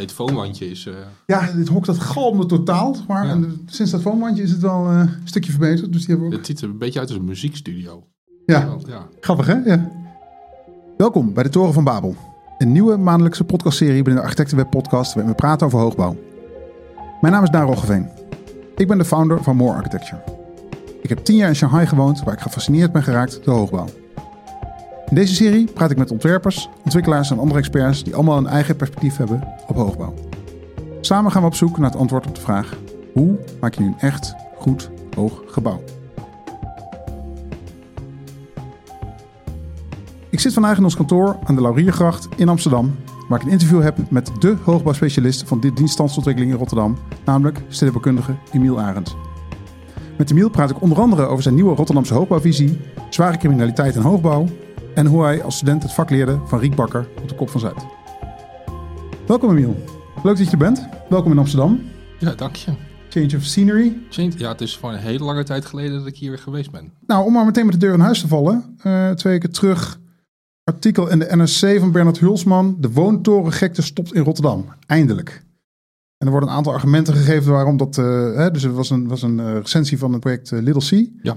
Het foonwandje is... eh, Ja, dit hok dat galmde totaal. Maar Ja. en sinds dat foonwandje is het wel eh, een stukje verbeterd. Dus die hebben we ook... het ziet er een beetje uit als een muziekstudio. Ja, Ja. grappig hè? Ja. Welkom bij de Toren van Babel. Een nieuwe maandelijkse podcastserie binnen de Architectenweb podcast waarin we praten over hoogbouw. Mijn naam is Daan Roggeveen. Ik ben de founder van More Architecture. Ik heb tien jaar in Shanghai gewoond waar ik gefascineerd ben geraakt door hoogbouw. In deze serie praat ik met ontwerpers, ontwikkelaars en andere experts die allemaal een eigen perspectief hebben op hoogbouw. Samen gaan we op zoek naar het antwoord op de vraag: hoe maak je een echt goed hoog gebouw? Ik zit vandaag in ons kantoor aan de Lauriergracht in Amsterdam, waar ik een interview heb met de hoogbouwspecialist van dit dienststandsontwikkeling in Rotterdam, namelijk stedenbouwkundige Emiel Arends. Met Emiel praat ik onder andere over zijn nieuwe Rotterdamse hoogbouwvisie, zware criminaliteit en hoogbouw en hoe hij als student het vak leerde van Riek Bakker op de Kop van Zuid. Welkom Emiel. Leuk dat je er bent. Welkom in Amsterdam. ja, dank je. Change of scenery. Change- Ja, het is voor een hele lange tijd geleden dat ik hier weer geweest ben. Nou, om maar meteen met de deur in huis te vallen. eh, twee weken terug. Artikel in de NRC van Bernard Hulsman. De woontorengekte stopt in Rotterdam. Eindelijk. En er worden een aantal argumenten gegeven waarom dat... eh, hè, dus er was een, was een eh, recensie van het project Little C. Ja.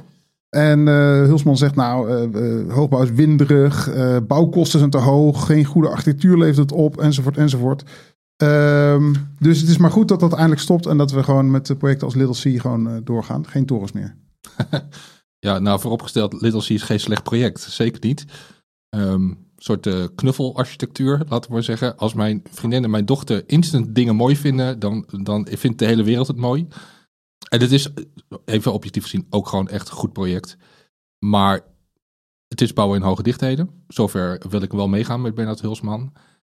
En eh, Hulsman zegt nou, eh, eh, hoogbouw is winderig. bouwkosten zijn te hoog. Geen goede architectuur levert het op. Enzovoort, enzovoort. Ehm, dus het is maar goed dat dat eindelijk stopt. En dat we gewoon met projecten als Little C gewoon doorgaan. Geen torens meer. Ja, nou vooropgesteld, Little C is geen slecht project. Zeker niet. Een soort knuffelarchitectuur, laten we maar zeggen. Als mijn vriendin en mijn dochter instant dingen mooi vinden, dan, dan vindt de hele wereld het mooi. En het is, even objectief gezien, ook gewoon echt een goed project. Maar het is bouwen in hoge dichtheden. Zover wil ik wel meegaan met Bernard Hulsman.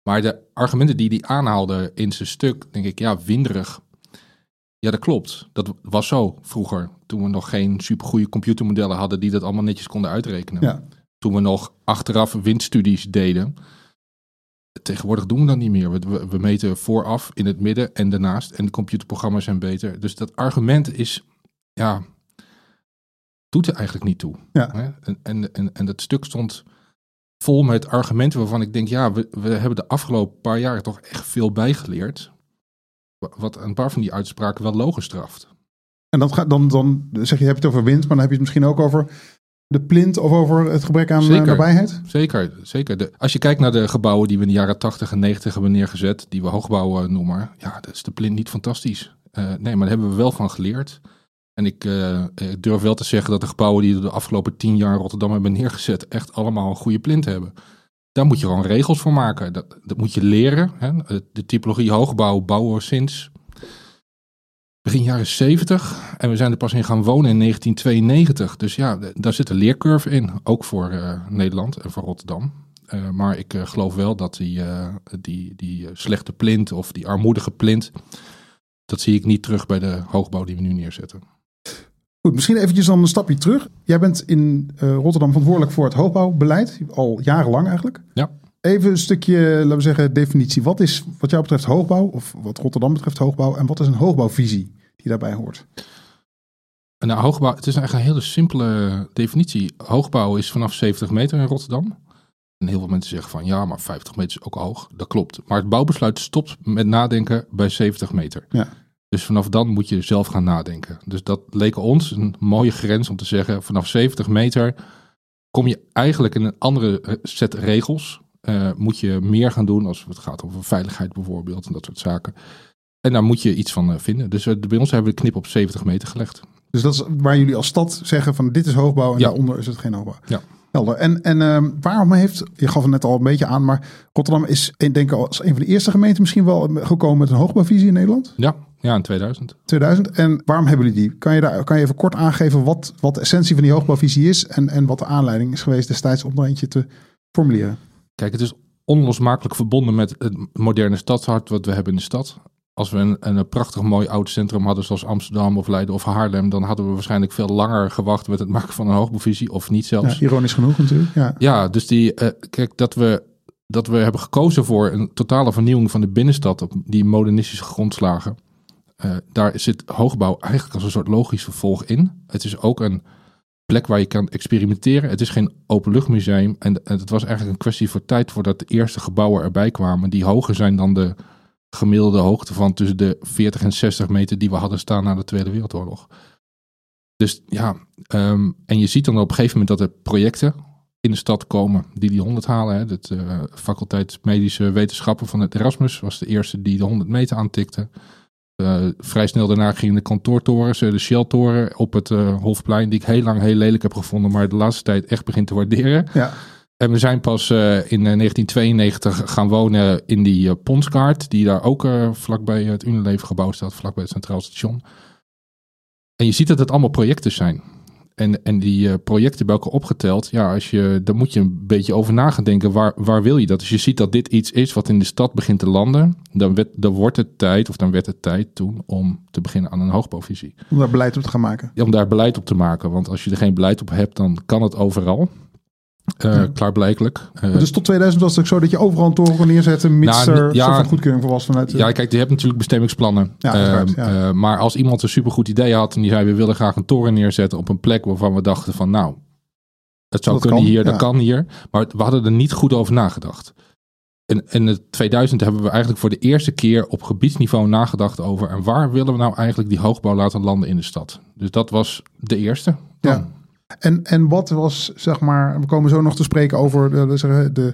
Maar de argumenten die hij aanhaalde in zijn stuk, denk ik, ja, winderig. Ja, dat klopt. Dat was zo vroeger. Toen we nog geen supergoeie computermodellen hadden die dat allemaal netjes konden uitrekenen. Ja. Toen we nog achteraf windstudies deden. Tegenwoordig doen we dat niet meer. We, we, meten vooraf, in het midden en daarnaast. En de computerprogramma's zijn beter. Dus dat argument is, ja, doet er eigenlijk niet toe. Ja. Hè? En, en, en, en dat stuk stond vol met argumenten waarvan ik denk, ja, we, we hebben de afgelopen paar jaar toch echt veel bijgeleerd. Wa- Wat een paar van die uitspraken wel logisch straft. En dan, gaat, dan, dan zeg je, heb je het over wind, maar dan heb je het misschien ook over de plint of over het gebrek aan eh, Zeker. nabijheid. Zeker, zeker. De, als je kijkt naar de gebouwen die we in de jaren 80 en 90 hebben neergezet, die we hoogbouw eh, noemen, ja, dat is de plint niet fantastisch. Eh, nee, maar daar hebben we wel van geleerd. En ik, eh, ik durf wel te zeggen dat de gebouwen die we de afgelopen tien jaar in Rotterdam hebben neergezet, echt allemaal een goede plint hebben. Daar moet je gewoon regels voor maken. Dat, dat moet je leren. Hè? De typologie hoogbouw bouwen we sinds begin jaren 70. En we zijn er pas in gaan wonen in 1992. Dus ja, daar zit een leercurve in. Ook voor eh, Nederland en voor Rotterdam. Eh, maar ik eh, geloof wel dat die, die, die slechte plint of die armoedige plint... dat zie ik niet terug bij de hoogbouw die we nu neerzetten. Goed, misschien eventjes dan een stapje terug. Jij bent in Rotterdam verantwoordelijk voor het hoogbouwbeleid, al jarenlang eigenlijk. Ja. Even een stukje, laten we zeggen, definitie. Wat is wat jou betreft hoogbouw, of wat Rotterdam betreft hoogbouw, en wat is een hoogbouwvisie die daarbij hoort? Nou, hoogbouw, het is eigenlijk een hele simpele definitie. Hoogbouw is vanaf 70 meter in Rotterdam. En heel veel mensen zeggen van ja, maar 50 meter is ook hoog. Dat klopt. Maar het bouwbesluit stopt met nadenken bij 70 meter. Ja. Dus vanaf dan moet je zelf gaan nadenken. Dus dat leek ons een mooie grens om te zeggen: vanaf 70 meter kom je eigenlijk in een andere set regels. Eh, moet je meer gaan doen als het gaat over veiligheid bijvoorbeeld en dat soort zaken. En daar moet je iets van eh, vinden. Dus eh, bij ons hebben we de knip op 70 meter gelegd. Dus dat is waar jullie als stad zeggen van dit is hoogbouw en Ja. daaronder is het geen hoogbouw. Ja. Helder. En, en ehm, waarom heeft, je gaf het net al een beetje aan, maar Rotterdam is denk ik als een van de eerste gemeenten misschien wel gekomen met een hoogbouwvisie in Nederland, Ja, ja in 2000. 2000. En waarom hebben jullie die? Kan je, daar, kan je even kort aangeven wat, wat de essentie van die hoogbouwvisie is en, en wat de aanleiding is geweest destijds om er eentje te formuleren? Kijk, het is onlosmakelijk verbonden met het moderne stadshart wat we hebben in de stad. Als we een, een prachtig mooi oud centrum hadden zoals Amsterdam of Leiden of Haarlem, dan hadden we waarschijnlijk veel langer gewacht met het maken van een hoogbevisie of niet Ja, zelfs. ironisch genoeg natuurlijk. Ja. Ja, dus die, eh, kijk, dat we, dat we hebben gekozen voor een totale vernieuwing van de binnenstad op die modernistische grondslagen. Eh, daar zit hoogbouw eigenlijk als een soort logisch vervolg in. Het is ook een plek waar je kan experimenteren. Het is geen openluchtmuseum. En, en het was eigenlijk een kwestie voor tijd voordat de eerste gebouwen erbij kwamen. Die hoger zijn dan de gemiddelde hoogte van tussen de 40 en 60 meter die we hadden staan na de Tweede Wereldoorlog. Dus ja, ehm, en je ziet dan op een gegeven moment dat er projecten in de stad komen die die 100 halen. Hè. De uh, faculteit medische wetenschappen van het Erasmus was de eerste die de 100 meter aantikte. Uh, vrij snel daarna gingen de kantoortorens, de Shell-toren op het Hofplein, die ik heel lang heel lelijk heb gevonden, maar de laatste tijd echt begint te waarderen. Ja. En we zijn pas uh, in 1992 gaan wonen in die Ponskaart, die daar ook vlakbij het Unilever gebouw staat, vlakbij het Centraal Station. En je ziet dat het allemaal projecten zijn. En, en die uh, projecten bij elkaar opgeteld, ja, als je, daar moet je een beetje over na gaan denken. Waar, waar wil je dat? Als je ziet dat dit iets is wat in de stad begint te landen, dan, werd, dan wordt het tijd, of dan werd het tijd toen om te beginnen aan een hoogbouwvisie. Om daar beleid op te gaan maken. Ja, om daar beleid op te maken. Want als je er geen beleid op hebt, dan kan het overal. Uh, ja. Klaarblijkelijk. Uh, dus tot 2000 was het ook zo dat je overal een toren kon neerzetten, mits nou, er ja, goedkeuring voor was vanuit... Ja, kijk, je hebt natuurlijk bestemmingsplannen. Ja, uh, ja. maar als iemand een supergoed idee had en die zei, we willen graag een toren neerzetten op een plek waarvan we dachten van, nou, het zou Dat kunnen kan, hier, dat kan hier. Maar we hadden er niet goed over nagedacht. En in het 2000 hebben we eigenlijk voor de eerste keer op gebiedsniveau nagedacht over, en waar willen we nou eigenlijk die hoogbouw laten landen in de stad? Dus dat was de eerste. Ja. En, en wat was, zeg maar, we komen zo nog te spreken over de, de, de,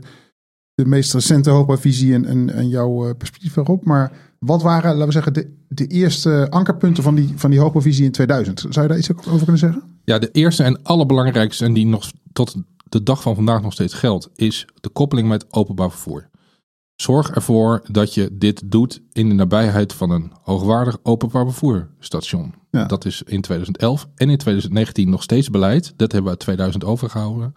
de meest recente hoogbouwvisie en, en, jouw uh, perspectief erop. Maar wat waren, laten we zeggen, de, de eerste ankerpunten van die, van die hoogbouwvisie in 2000? Zou je daar iets over kunnen zeggen? Ja, de eerste en allerbelangrijkste, en die nog tot de dag van vandaag nog steeds geldt, is de koppeling met openbaar vervoer. Zorg ervoor dat je dit doet in de nabijheid van een hoogwaardig openbaar vervoerstation. Ja. Dat is in 2011 en in 2019 nog steeds beleid. Dat hebben we uit 2000 overgehouden.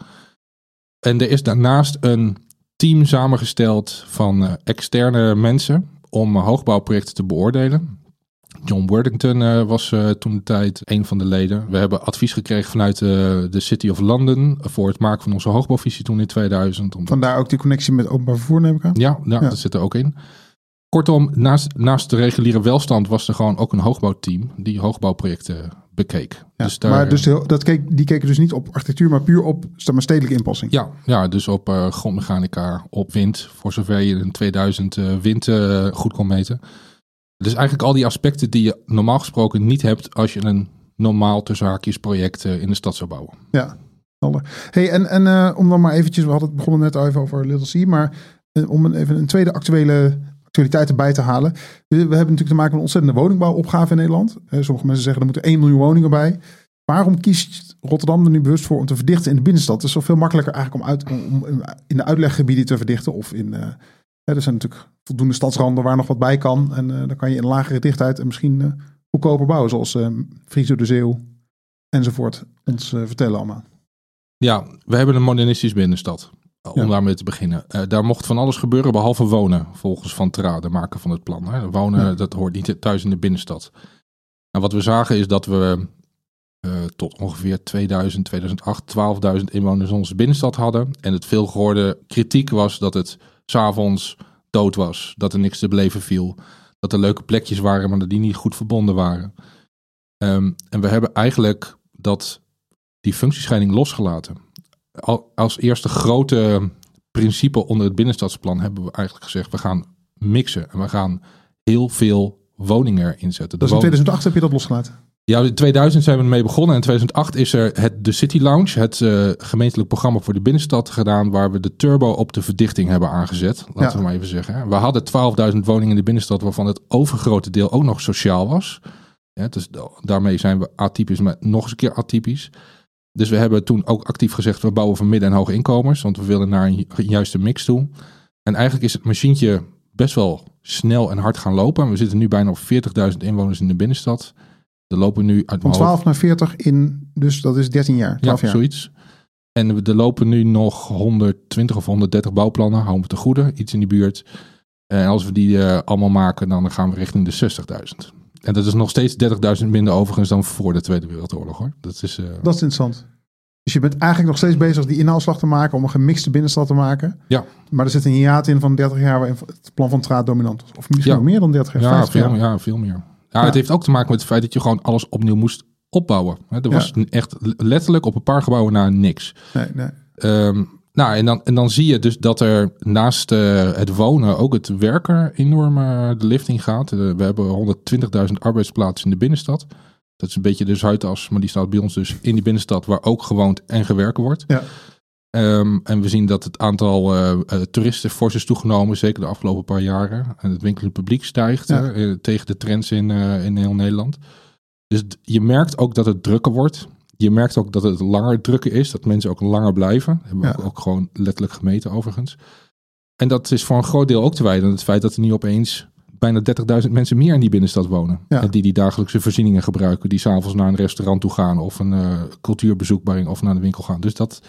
En er is daarnaast een team samengesteld van uh, externe mensen om hoogbouwprojecten te beoordelen. John Worthington uh, was toen de tijd een van de leden. We hebben advies gekregen vanuit de City of London voor het maken van onze hoogbouwvisie toen in 2000. Omdat... Vandaar ook die connectie met openbaar vervoer neem ik aan? Ja, ja, ja. dat zit er ook in. Kortom, naast, naast de reguliere welstand was er gewoon ook een hoogbouwteam die hoogbouwprojecten bekeek. Ja, dus daar, maar dus dat keek, die keken dus niet op architectuur, maar puur op maar, stedelijke inpassing. Ja, ja dus op grondmechanica, op wind, voor zover je in 2000 uh, wind goed kon meten. Dus eigenlijk al die aspecten die je normaal gesproken niet hebt als je een normaal tussen project in de stad zou bouwen. Ja, hey, en, en uh, om dan maar eventjes, we hadden het begonnen net even over Little C, maar uh, om een, even een tweede actuele actualiteit erbij te halen. We, hebben natuurlijk te maken met een ontzettende woningbouwopgave in Nederland. Sommige mensen zeggen er moeten 1 miljoen woningen bij. Waarom kiest Rotterdam er nu bewust voor om te verdichten in de binnenstad? Het is toch veel makkelijker eigenlijk om, uit, om in de uitleggebieden te verdichten of in... er zijn natuurlijk voldoende stadsranden waar nog wat bij kan. En dan kan je in lagere dichtheid en misschien goedkoper bouwen. Zoals uh, Friso de Zeeuw enzovoort ons vertellen allemaal. Ja, we hebben een modernistisch binnenstad. Om ja. daarmee te beginnen. Uh, daar mocht van alles gebeuren behalve wonen, volgens Van Tra, de maker van het plan. Hè. Wonen, ja. dat hoort niet thuis in de binnenstad. En wat we zagen is dat we uh, tot ongeveer 2000, 2008, 12.000 inwoners in onze binnenstad hadden. En het veel gehoorde kritiek was dat het s'avonds dood was. Dat er niks te beleven viel. Dat er leuke plekjes waren, maar dat die niet goed verbonden waren. Um, en we hebben eigenlijk dat die functiescheiding losgelaten. Als eerste grote principe onder het binnenstadsplan hebben we eigenlijk gezegd: we gaan mixen en we gaan heel veel woningen erin zetten. Dus in 2008 heb je dat losgelaten? Ja, in 2000 zijn we ermee begonnen. En in 2008 is er het, de City Lounge, het uh, gemeentelijk programma voor de binnenstad, gedaan. Waar we de turbo op de verdichting hebben aangezet. Laten ja. we maar even zeggen. We hadden 12.000 woningen in de binnenstad, waarvan het overgrote deel ook nog sociaal was. Ja, dus daarmee zijn we atypisch, maar nog eens een keer atypisch. Dus we hebben toen ook actief gezegd, we bouwen voor midden- en hoge inkomens. Want we willen naar een juiste mix toe. En eigenlijk is het machientje best wel snel en hard gaan lopen. We zitten nu bijna op 40.000 inwoners in de binnenstad. Er lopen nu uit Van 12 naar 40 in, dus dat is 13 jaar. 12 ja, jaar. zoiets. En er lopen nu nog 120 of 130 bouwplannen, houden we te goede, iets in die buurt. En als we die uh, allemaal maken, dan gaan we richting de 60.000. En dat is nog steeds 30.000 minder overigens dan voor de Tweede Wereldoorlog. Hoor. Dat, is, uh... dat is interessant. Dus je bent eigenlijk nog steeds bezig die inhaalslag te maken om een gemixte binnenstad te maken. Ja. Maar er zit een hiaat in van 30 jaar waarin het plan van Traat dominant was. Of misschien ja. meer dan 30 jaar. Ja, veel, jaar. ja veel meer. Ja, ja, het heeft ook te maken met het feit dat je gewoon alles opnieuw moest opbouwen. Er was echt letterlijk op een paar gebouwen na niks. Nee, nee. Um, Nou, en dan, en dan zie je dus dat er naast uh, het wonen ook het werken enorm uh, de lift in gaat. Uh, we hebben 120.000 arbeidsplaatsen in de binnenstad. Dat is een beetje de Zuidas, maar die staat bij ons dus in die binnenstad waar ook gewoond en gewerkt wordt. Ja. Um, en we zien dat het aantal toeristen fors is toegenomen, zeker de afgelopen paar jaren. En het winkelend publiek stijgt Ja. tegen de trends in, in heel Nederland. Dus je merkt ook dat het drukker wordt. Je merkt ook dat het langer drukker is, dat mensen ook langer blijven. Dat hebben we Ja. ook gewoon letterlijk gemeten overigens. En dat is voor een groot deel ook te wijten aan het feit dat er nu opeens bijna 30.000 mensen meer in die binnenstad wonen. Ja. En die die dagelijkse voorzieningen gebruiken, die s'avonds naar een restaurant toe gaan of een eh, cultuurbezoek of naar de winkel gaan. Dus dat,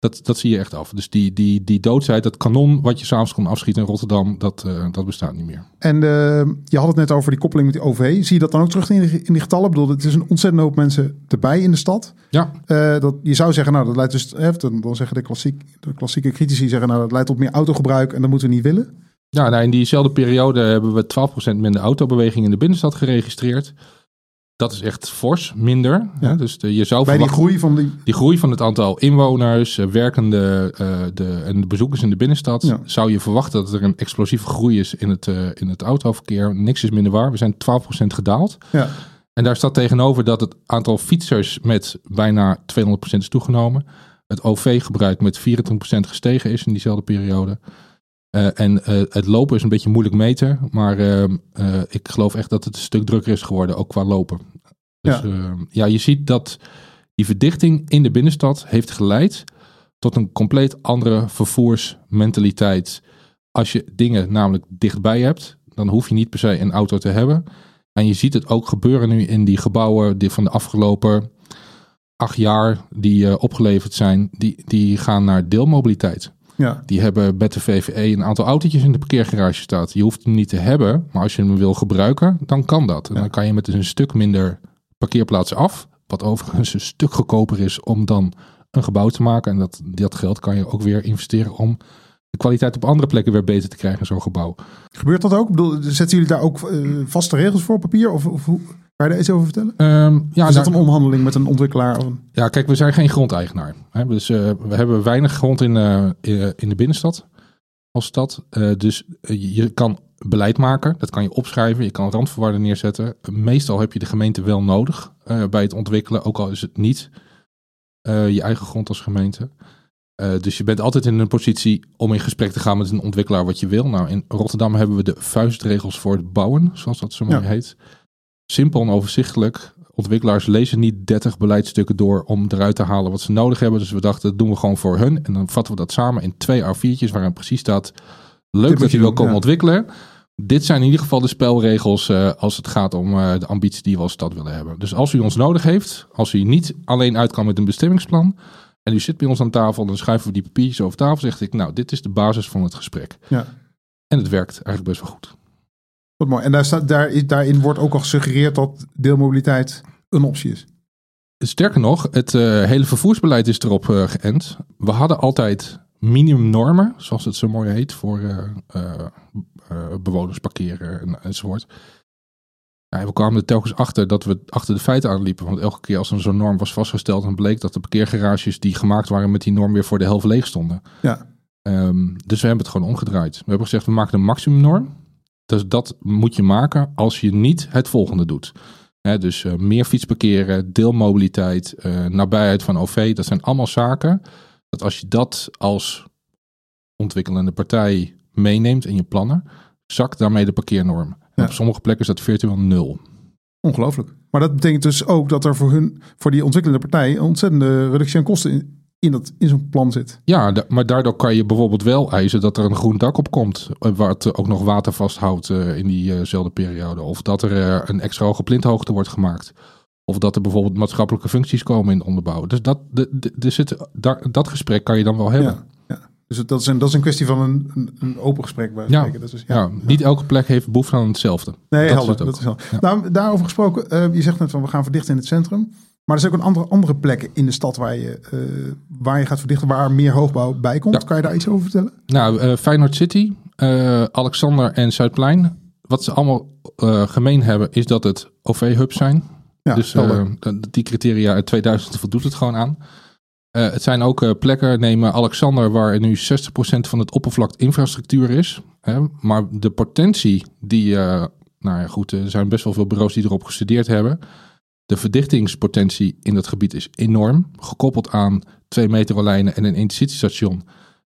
dat, dat zie je echt af. Dus die, die, die doodsheid, dat kanon wat je s'avonds kon afschieten in Rotterdam, dat, eh, dat bestaat niet meer. En eh, je had het net over die koppeling met die OV. Zie je dat dan ook terug in die, in die getallen? Ik bedoel, het is een ontzettend hoop mensen erbij in de stad. Ja, Eh, dat, je zou zeggen, nou, dat leidt dus... eh, dan, dan zeggen de, klassiek, de klassieke critici zeggen, nou, dat leidt tot meer autogebruik en dat moeten we niet willen. Ja, nou, in diezelfde periode hebben we 12% minder autobeweging in de binnenstad geregistreerd. Dat is echt fors, minder. Ja. Dus de, je zou Bij die groei van die... die groei van het aantal inwoners, eh, werkende eh, de, en de bezoekers in de binnenstad, Ja. zou je verwachten dat er een explosieve groei is in het, eh, in het autoverkeer. Niks is minder waar. We zijn 12% gedaald. Ja, En daar staat tegenover dat het aantal fietsers met bijna 200% is toegenomen. Het OV-gebruik met 24% gestegen is in diezelfde periode. Eh, en eh, het lopen is een beetje moeilijk meten. Maar ehm, eh, ik geloof echt dat het een stuk drukker is geworden, ook qua lopen. Dus Ja. ja, ja je ziet dat die verdichting in de binnenstad heeft geleid tot een compleet andere vervoersmentaliteit. Als je dingen namelijk dichtbij hebt, dan hoef je niet per se een auto te hebben. En je ziet het ook gebeuren nu in die gebouwen die van de afgelopen acht jaar die opgeleverd zijn. Die, die gaan naar deelmobiliteit. Ja, Die hebben met de VVE een aantal autootjes in de parkeergarage staan. Je hoeft hem niet te hebben, maar als je hem wil gebruiken, dan kan dat. En Ja. dan kan je met een stuk minder parkeerplaatsen af. Wat overigens een stuk goedkoper is om dan een gebouw te maken. En dat, dat geld kan je ook weer investeren om de kwaliteit op andere plekken weer beter te krijgen in zo'n gebouw. gebeurt dat ook? Ik bedoel, zetten jullie daar ook eh, vaste regels voor op papier? Of, of hoe, kan je daar iets over vertellen? Ehm, ja, is dat een omhandeling met een ontwikkelaar? Of een... Ja, kijk, we zijn geen grondeigenaar. Hè? Dus eh, we hebben weinig grond in, eh, in de binnenstad als stad. Eh, dus je kan beleid maken, dat kan je opschrijven, je kan randvoorwaarden neerzetten. Meestal heb je de gemeente wel nodig bij het ontwikkelen, ook al is het niet je eigen grond als gemeente. Dus je bent altijd in een positie om in gesprek te gaan met een ontwikkelaar wat je wil. Nou, in Rotterdam hebben we de vuistregels voor het bouwen, zoals dat zo mooi Ja. heet. Simpel en overzichtelijk. Ontwikkelaars lezen niet 30 beleidsstukken door om eruit te halen wat ze nodig hebben. Dus we dachten, dat doen we gewoon voor hun. En dan vatten we dat samen in twee A4'tjes waarin precies staat... Leuk dat je wil komen ja. ontwikkelen. Dit zijn in ieder geval de spelregels eh, als het gaat om eh, de ambitie die we als stad willen hebben. Dus als u ons nodig heeft, als u niet alleen uit kan met een bestemmingsplan... en u zit bij ons aan tafel, dan schuiven we die papiertjes over tafel. Zeg ik, nou, dit is de basis van het gesprek. Ja. En het werkt eigenlijk best wel goed. Wat mooi. En daar staat, daar, is- daarin wordt ook al gesuggereerd dat deelmobiliteit een optie is. Sterker nog, het eh, hele vervoersbeleid is erop eh, geënt. We hadden altijd minimumnormen, zoals het zo mooi heet, voor eh, bewoners parkeren en, enzovoort. Ja, we kwamen er telkens achter dat we achter de feiten aanliepen. Want elke keer als er zo'n norm was vastgesteld, dan bleek dat de parkeergarages die gemaakt waren met die norm weer voor de helft leeg stonden. Ja, Ehm, dus we hebben het gewoon omgedraaid. We hebben gezegd, we maken een maximumnorm. Dus dat moet je maken als je niet het volgende doet. Hè, dus eh, meer fietsparkeren, deelmobiliteit, eh, nabijheid van OV. Dat zijn allemaal zaken dat als je dat als ontwikkelende partij meeneemt in je plannen, zakt daarmee de parkeernorm. Ja. Op sommige plekken is dat virtueel nul. ongelooflijk. Maar dat betekent dus ook dat er voor, hun, voor die ontwikkelende partij een ontzettende reductie aan kosten in, in, dat, in zo'n plan zit. Ja, maar daardoor kan je bijvoorbeeld wel eisen dat er een groen dak op komt. eh, Waar het ook nog water vasthoudt eh, in diezelfde periode. Of dat er eh, een extra hoge plinthoogte wordt gemaakt. Of dat er bijvoorbeeld maatschappelijke functies komen in onderbouw. Dus dat, de, de, zit, daar, dat gesprek kan je dan wel hebben. Ja, ja. Dus dat is, een, dat is een kwestie van een, een, open gesprek bij Ja. Dat is, Ja, niet elke plek heeft behoefte aan hetzelfde. Nee, dat helder. is het ook. dat is helder. Ja. Nou, daarover gesproken, eh, je zegt net van we gaan verdichten in het centrum. Maar er zijn ook een andere, andere plekken in de stad waar je, eh, waar je gaat verdichten, waar meer hoogbouw bij komt. Ja. Kan je daar iets over vertellen? Nou, eh Feyenoord City, eh, Alexander en Zuidplein. Wat ze allemaal gemeen hebben is dat het OV-hubs zijn. Ja, dus die criteria uit 2000 voldoet het gewoon aan. Het zijn ook plekken, neem Alexander, waar nu 60% van het oppervlak infrastructuur is. Hè? Maar de potentie die, nou ja goed, er zijn best wel veel bureaus die erop gestudeerd hebben. De verdichtingspotentie in dat gebied is enorm. Gekoppeld aan twee metrolijnen en een intercitystation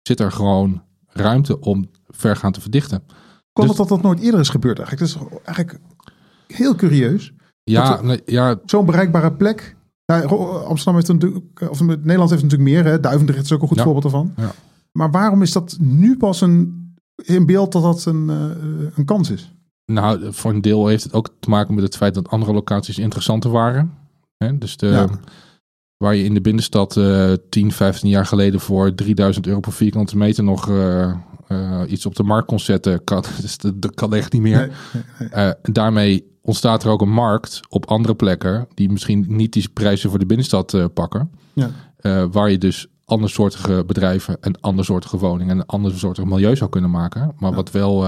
zit er gewoon ruimte om vergaand te verdichten. Kwam Dus- dat dat nooit eerder is gebeurd eigenlijk? Dat is eigenlijk heel curieus. Ja, nee, ja Zo'n bereikbare plek. Ro- Amsterdam heeft natuurlijk, of Nederland heeft natuurlijk meer. Hè? Duivendrecht is ook een goed Ja. voorbeeld ervan. Ja. Maar waarom is dat nu pas een, in beeld dat dat een, eh, een kans is? Nou, voor een deel heeft het ook te maken met het feit dat andere locaties interessanter waren. Hè? Dus de, Ja. waar je in de binnenstad eh 10, 15 jaar geleden voor 3000 euro per vierkante meter nog eh, eh, iets op de markt kon zetten, kan, dus dat, dat kan echt niet meer. Nee, nee, nee. Eh, daarmee ontstaat er ook een markt op andere plekken die misschien niet die prijzen voor de binnenstad pakken. Ja. Waar je dus andersoortige bedrijven en andersoortige woningen en andersoortige milieu zou kunnen maken. Maar Ja. wat wel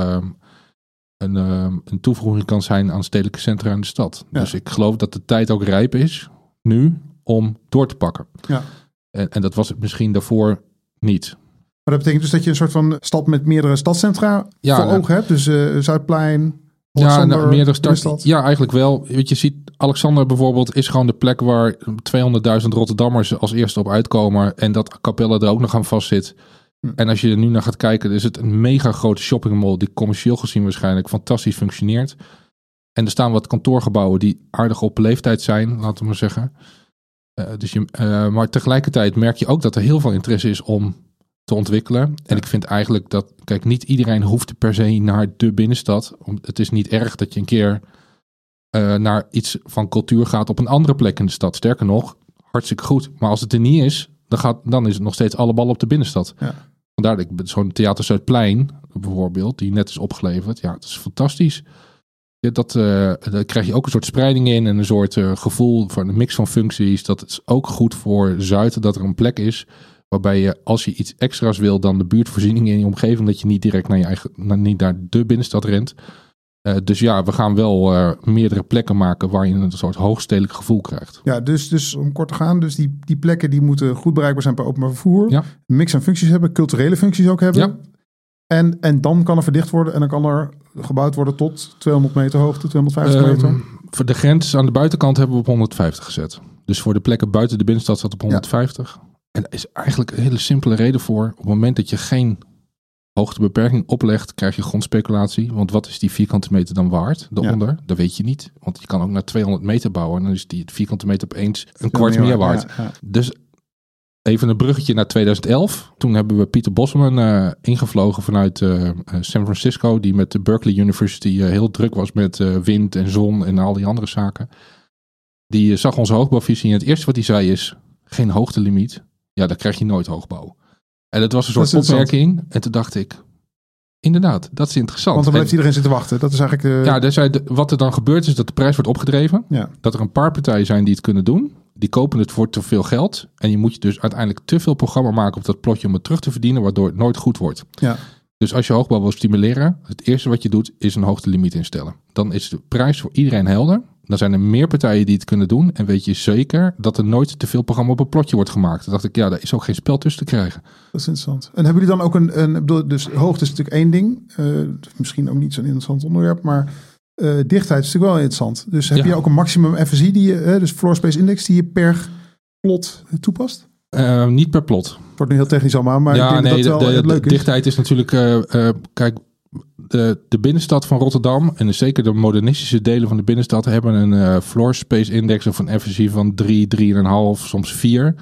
een, eh, een toevoeging kan zijn aan stedelijke centra in de stad. Ja. Dus ik geloof dat de tijd ook rijp is nu om door te pakken. Ja. En, en dat was het misschien daarvoor niet. Maar dat betekent dus dat je een soort van stad met meerdere stadcentra Ja, voor ogen hebt. Dus eh, Zuidplein, Ja, Alexander, nou, meerdere stad. Ja, eigenlijk wel. Weet je, ziet Alexander bijvoorbeeld is gewoon de plek waar 200.000 Rotterdammers als eerste op uitkomen. En dat Capelle er ook nog aan vastzit. Hm. En als je er nu naar gaat kijken, is het een mega grote shoppingmall die commercieel gezien waarschijnlijk fantastisch functioneert. En er staan wat kantoorgebouwen die aardig op leeftijd zijn, laten we maar zeggen. Eh, dus je, eh, maar tegelijkertijd merk je ook dat er heel veel interesse is om te ontwikkelen. En ik vind eigenlijk dat, kijk, niet iedereen hoeft per se naar de binnenstad. Het is niet erg dat je een keer eh, naar iets van cultuur gaat op een andere plek in de stad. Sterker nog, hartstikke goed. Maar als het er niet is, dan, gaat, dan is het nog steeds alle ballen op de binnenstad. Ja. Ik zo'n Theater Zuidplein bijvoorbeeld, die net is opgeleverd. Ja, het is fantastisch. Dat, eh daar krijg je ook een soort spreiding in en een soort eh, gevoel van een mix van functies. Dat is ook goed voor Zuid dat er een plek is waarbij je als je iets extra's wil dan de buurtvoorzieningen in je omgeving, dat je niet direct naar je eigen, naar, niet naar de binnenstad rent. Eh, dus ja, we gaan wel eh, meerdere plekken maken waar je een soort hoogstedelijk gevoel krijgt. Ja, dus, dus om kort te gaan, dus die, die plekken die moeten goed bereikbaar zijn per openbaar vervoer. Ja. Mix aan functies hebben, culturele functies ook hebben. Ja. En, en dan kan er verdicht worden en dan kan er gebouwd worden tot 200 meter hoogte, 250 meter. Ehm, voor de grens aan de buitenkant hebben we op 150 gezet. Dus voor de plekken buiten de binnenstad staat op 150. En daar is eigenlijk een hele simpele reden voor. Op het moment dat je geen hoogtebeperking oplegt, krijg je grondspeculatie. Want wat is die vierkante meter dan waard? Daaronder? Dat weet je niet. Want je kan ook naar 200 meter bouwen. En dan is die vierkante meter opeens een kwart meer waard. Ja, ja. Dus even een bruggetje naar 2011. Toen hebben we Pieter Bosman eh, ingevlogen vanuit eh, eh, San Francisco. Die met de Berkeley University heel druk was met wind en zon en al die andere zaken. Die zag onze hoogbouwvisie en het eerste wat hij zei is... geen hoogtelimiet. Ja, dan krijg je nooit hoogbouw. En dat was een soort opmerking. En toen dacht ik... Inderdaad, dat is interessant. Want dan blijft En- iedereen zitten wachten. Dat is eigenlijk de... ja, dus wat er dan gebeurt is dat de prijs wordt opgedreven. Ja. Dat er een paar partijen zijn die het kunnen doen. Die kopen het voor te veel geld. En je moet je dus uiteindelijk te veel programma maken op dat plotje om het terug te verdienen, waardoor het nooit goed wordt. Ja. Dus als je hoogbouw wil stimuleren, het eerste wat je doet is een hoogtelimiet instellen. Dan is de prijs voor iedereen helder. Dan zijn er meer partijen die het kunnen doen. En weet je zeker dat er nooit te veel programma op een plotje wordt gemaakt. Toen dacht ik, ja, daar is ook geen spel tussen te krijgen. Dat is interessant. En hebben jullie dan ook een, een ik bedoel, dus hoogte is natuurlijk één ding. Eh, misschien ook niet zo'n interessant onderwerp, maar eh, dichtheid is natuurlijk wel interessant. Dus heb Ja. je ook een maximum FSI, die je, eh, dus floor space index, die je per plot toepast? Niet per plot. Het wordt nu heel technisch allemaal, maar ik ja, denk nee, dat dat de, wel de, de leuk is. dichtheid is natuurlijk. kijk, de, de binnenstad van Rotterdam en zeker de modernistische delen van de binnenstad hebben een eh, floor space index of een FSI van 3, 3,5, soms 4.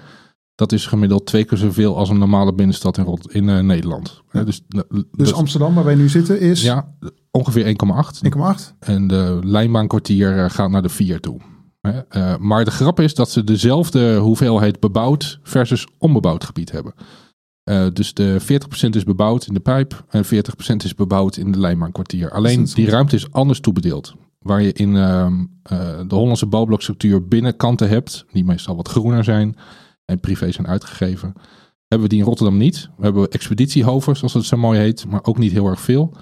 Dat is gemiddeld twee keer zoveel als een normale binnenstad in, Rot in eh, Nederland. Ja. Dus Dus dus- Amsterdam, waar wij nu zitten, is ja, ongeveer 1,8. 1,8. En de lijnbaankwartier eh, gaat naar de 4 toe. Maar de grap is dat ze dezelfde hoeveelheid bebouwd versus onbebouwd gebied hebben. Eh, dus de 40% is bebouwd in de pijp en 40% is bebouwd in de lijnbaankwartier. Alleen die ruimte is anders toebedeeld. Waar je in ehm, eh, de Hollandse bouwblokstructuur binnenkanten hebt, die meestal wat groener zijn en privé zijn uitgegeven. Hebben we die in Rotterdam niet. We hebben expeditiehoven, zoals het zo mooi heet, maar ook niet heel erg veel.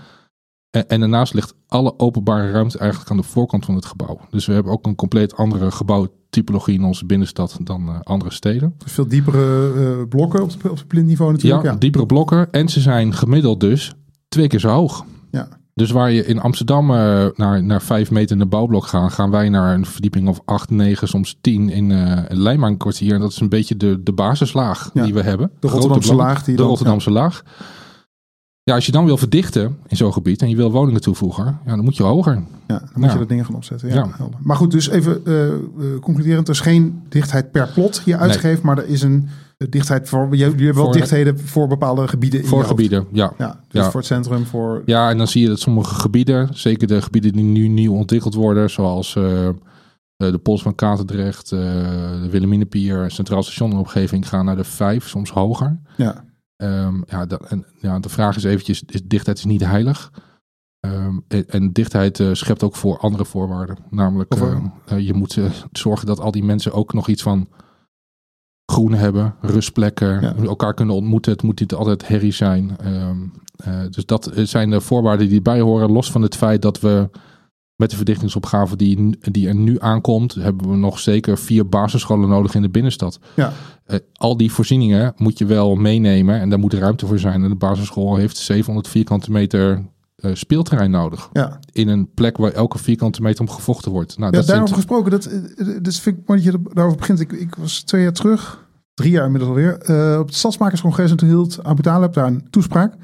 En, en daarnaast ligt alle openbare ruimte eigenlijk aan de voorkant van het gebouw. Dus we hebben ook een compleet andere gebouwtypologie in onze binnenstad dan eh, andere steden. Dus veel diepere eh, blokken op, het plintniveau natuurlijk. Ja, Ja, diepere blokken. En ze zijn gemiddeld dus twee keer zo hoog. ja. Dus waar je in Amsterdam eh, naar, naar vijf meter in de bouwblok gaat, gaan wij naar een verdieping of acht, negen, soms tien in uh, Lijmaankwartier. En dat is een beetje de, de basislaag Ja, die we hebben. De Grote Rotterdamse laag. Die De Rotterdamse laag. Ja, als je dan wil verdichten in zo'n gebied en je wil woningen toevoegen, ja, dan moet je hoger. Ja, dan moet Ja. je er dingen gaan opzetten. Ja. Maar goed, dus even eh, concluderend. Er is geen dichtheid per plot hier uitgegeven, maar er is een eh, dichtheid voor... Je, je hebt wel Voor- dichtheden voor bepaalde gebieden in Voor gebieden, ja. Ja, dus Ja. voor het centrum, voor... Ja, en dan zie je dat sommige gebieden, zeker de gebieden die nu nieuw ontwikkeld worden, zoals eh, de Pols van Katendrecht, eh, de Wilhelminapier, Centraal Station en omgeving, gaan naar de vijf, soms hoger. Ja, Ehm, ja, dat, en, ja, de vraag is eventjes, is, dichtheid is niet heilig. Ehm, en, en dichtheid eh, schept ook voor andere voorwaarden. Namelijk, eh, eh, eh, je moet zorgen dat al die mensen ook nog iets van groen hebben, rustplekken, Ja. elkaar kunnen ontmoeten. Het moet niet altijd herrie zijn. Ehm, dus dat zijn de voorwaarden die erbij horen. Los van het feit dat we met de verdichtingsopgave die, die er nu aankomt, hebben we nog zeker vier basisscholen nodig in de binnenstad. ja, Eh, al die voorzieningen moet je wel meenemen en daar moet ruimte voor zijn. En de basisschool heeft 700 vierkante meter eh, speelterrein nodig. ja. In een plek waar elke vierkante meter om gevochten wordt. Nou, ja dat daarover gesproken, dat, eh, dus vind ik mooi dat je er- daarover begint. Ik, ik was twee jaar terug, drie jaar inmiddels alweer, op het Stadsmakerscongres en toen hield Abu Taleb daar een toespraak.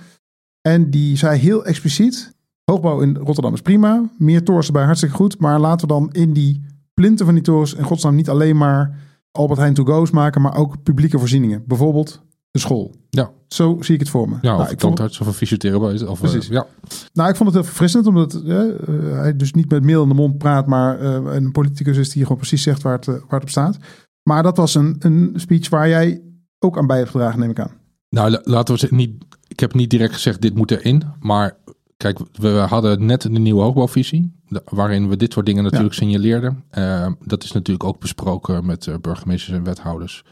En die zei heel expliciet, hoogbouw in Rotterdam is prima, meer torens erbij hartstikke goed, maar laten we dan in die plinten van die torens in godsnaam niet alleen maar Albert Heijn to-go's maken, maar ook publieke voorzieningen. Bijvoorbeeld de school. Ja. Zo zie ik het voor me. ja, nou, of ik vond, of een fysiotherapeut. Of, eh, Precies. ja. nou, ik vond het heel verfrissend, omdat eh, eh, hij dus niet met meel in de mond praat, maar een politicus is die gewoon precies zegt waar het, waar het op staat. Maar dat was een, een speech waar jij ook aan bij hebt gedragen, neem ik aan. Nou, la- laten we zeggen, niet, ik heb niet direct gezegd dit moet erin. Maar kijk, we hadden net een nieuwe hoogbouwvisie. Waarin we dit soort dingen natuurlijk signaleerden. Eh, dat is natuurlijk ook besproken met eh, burgemeesters en wethouders.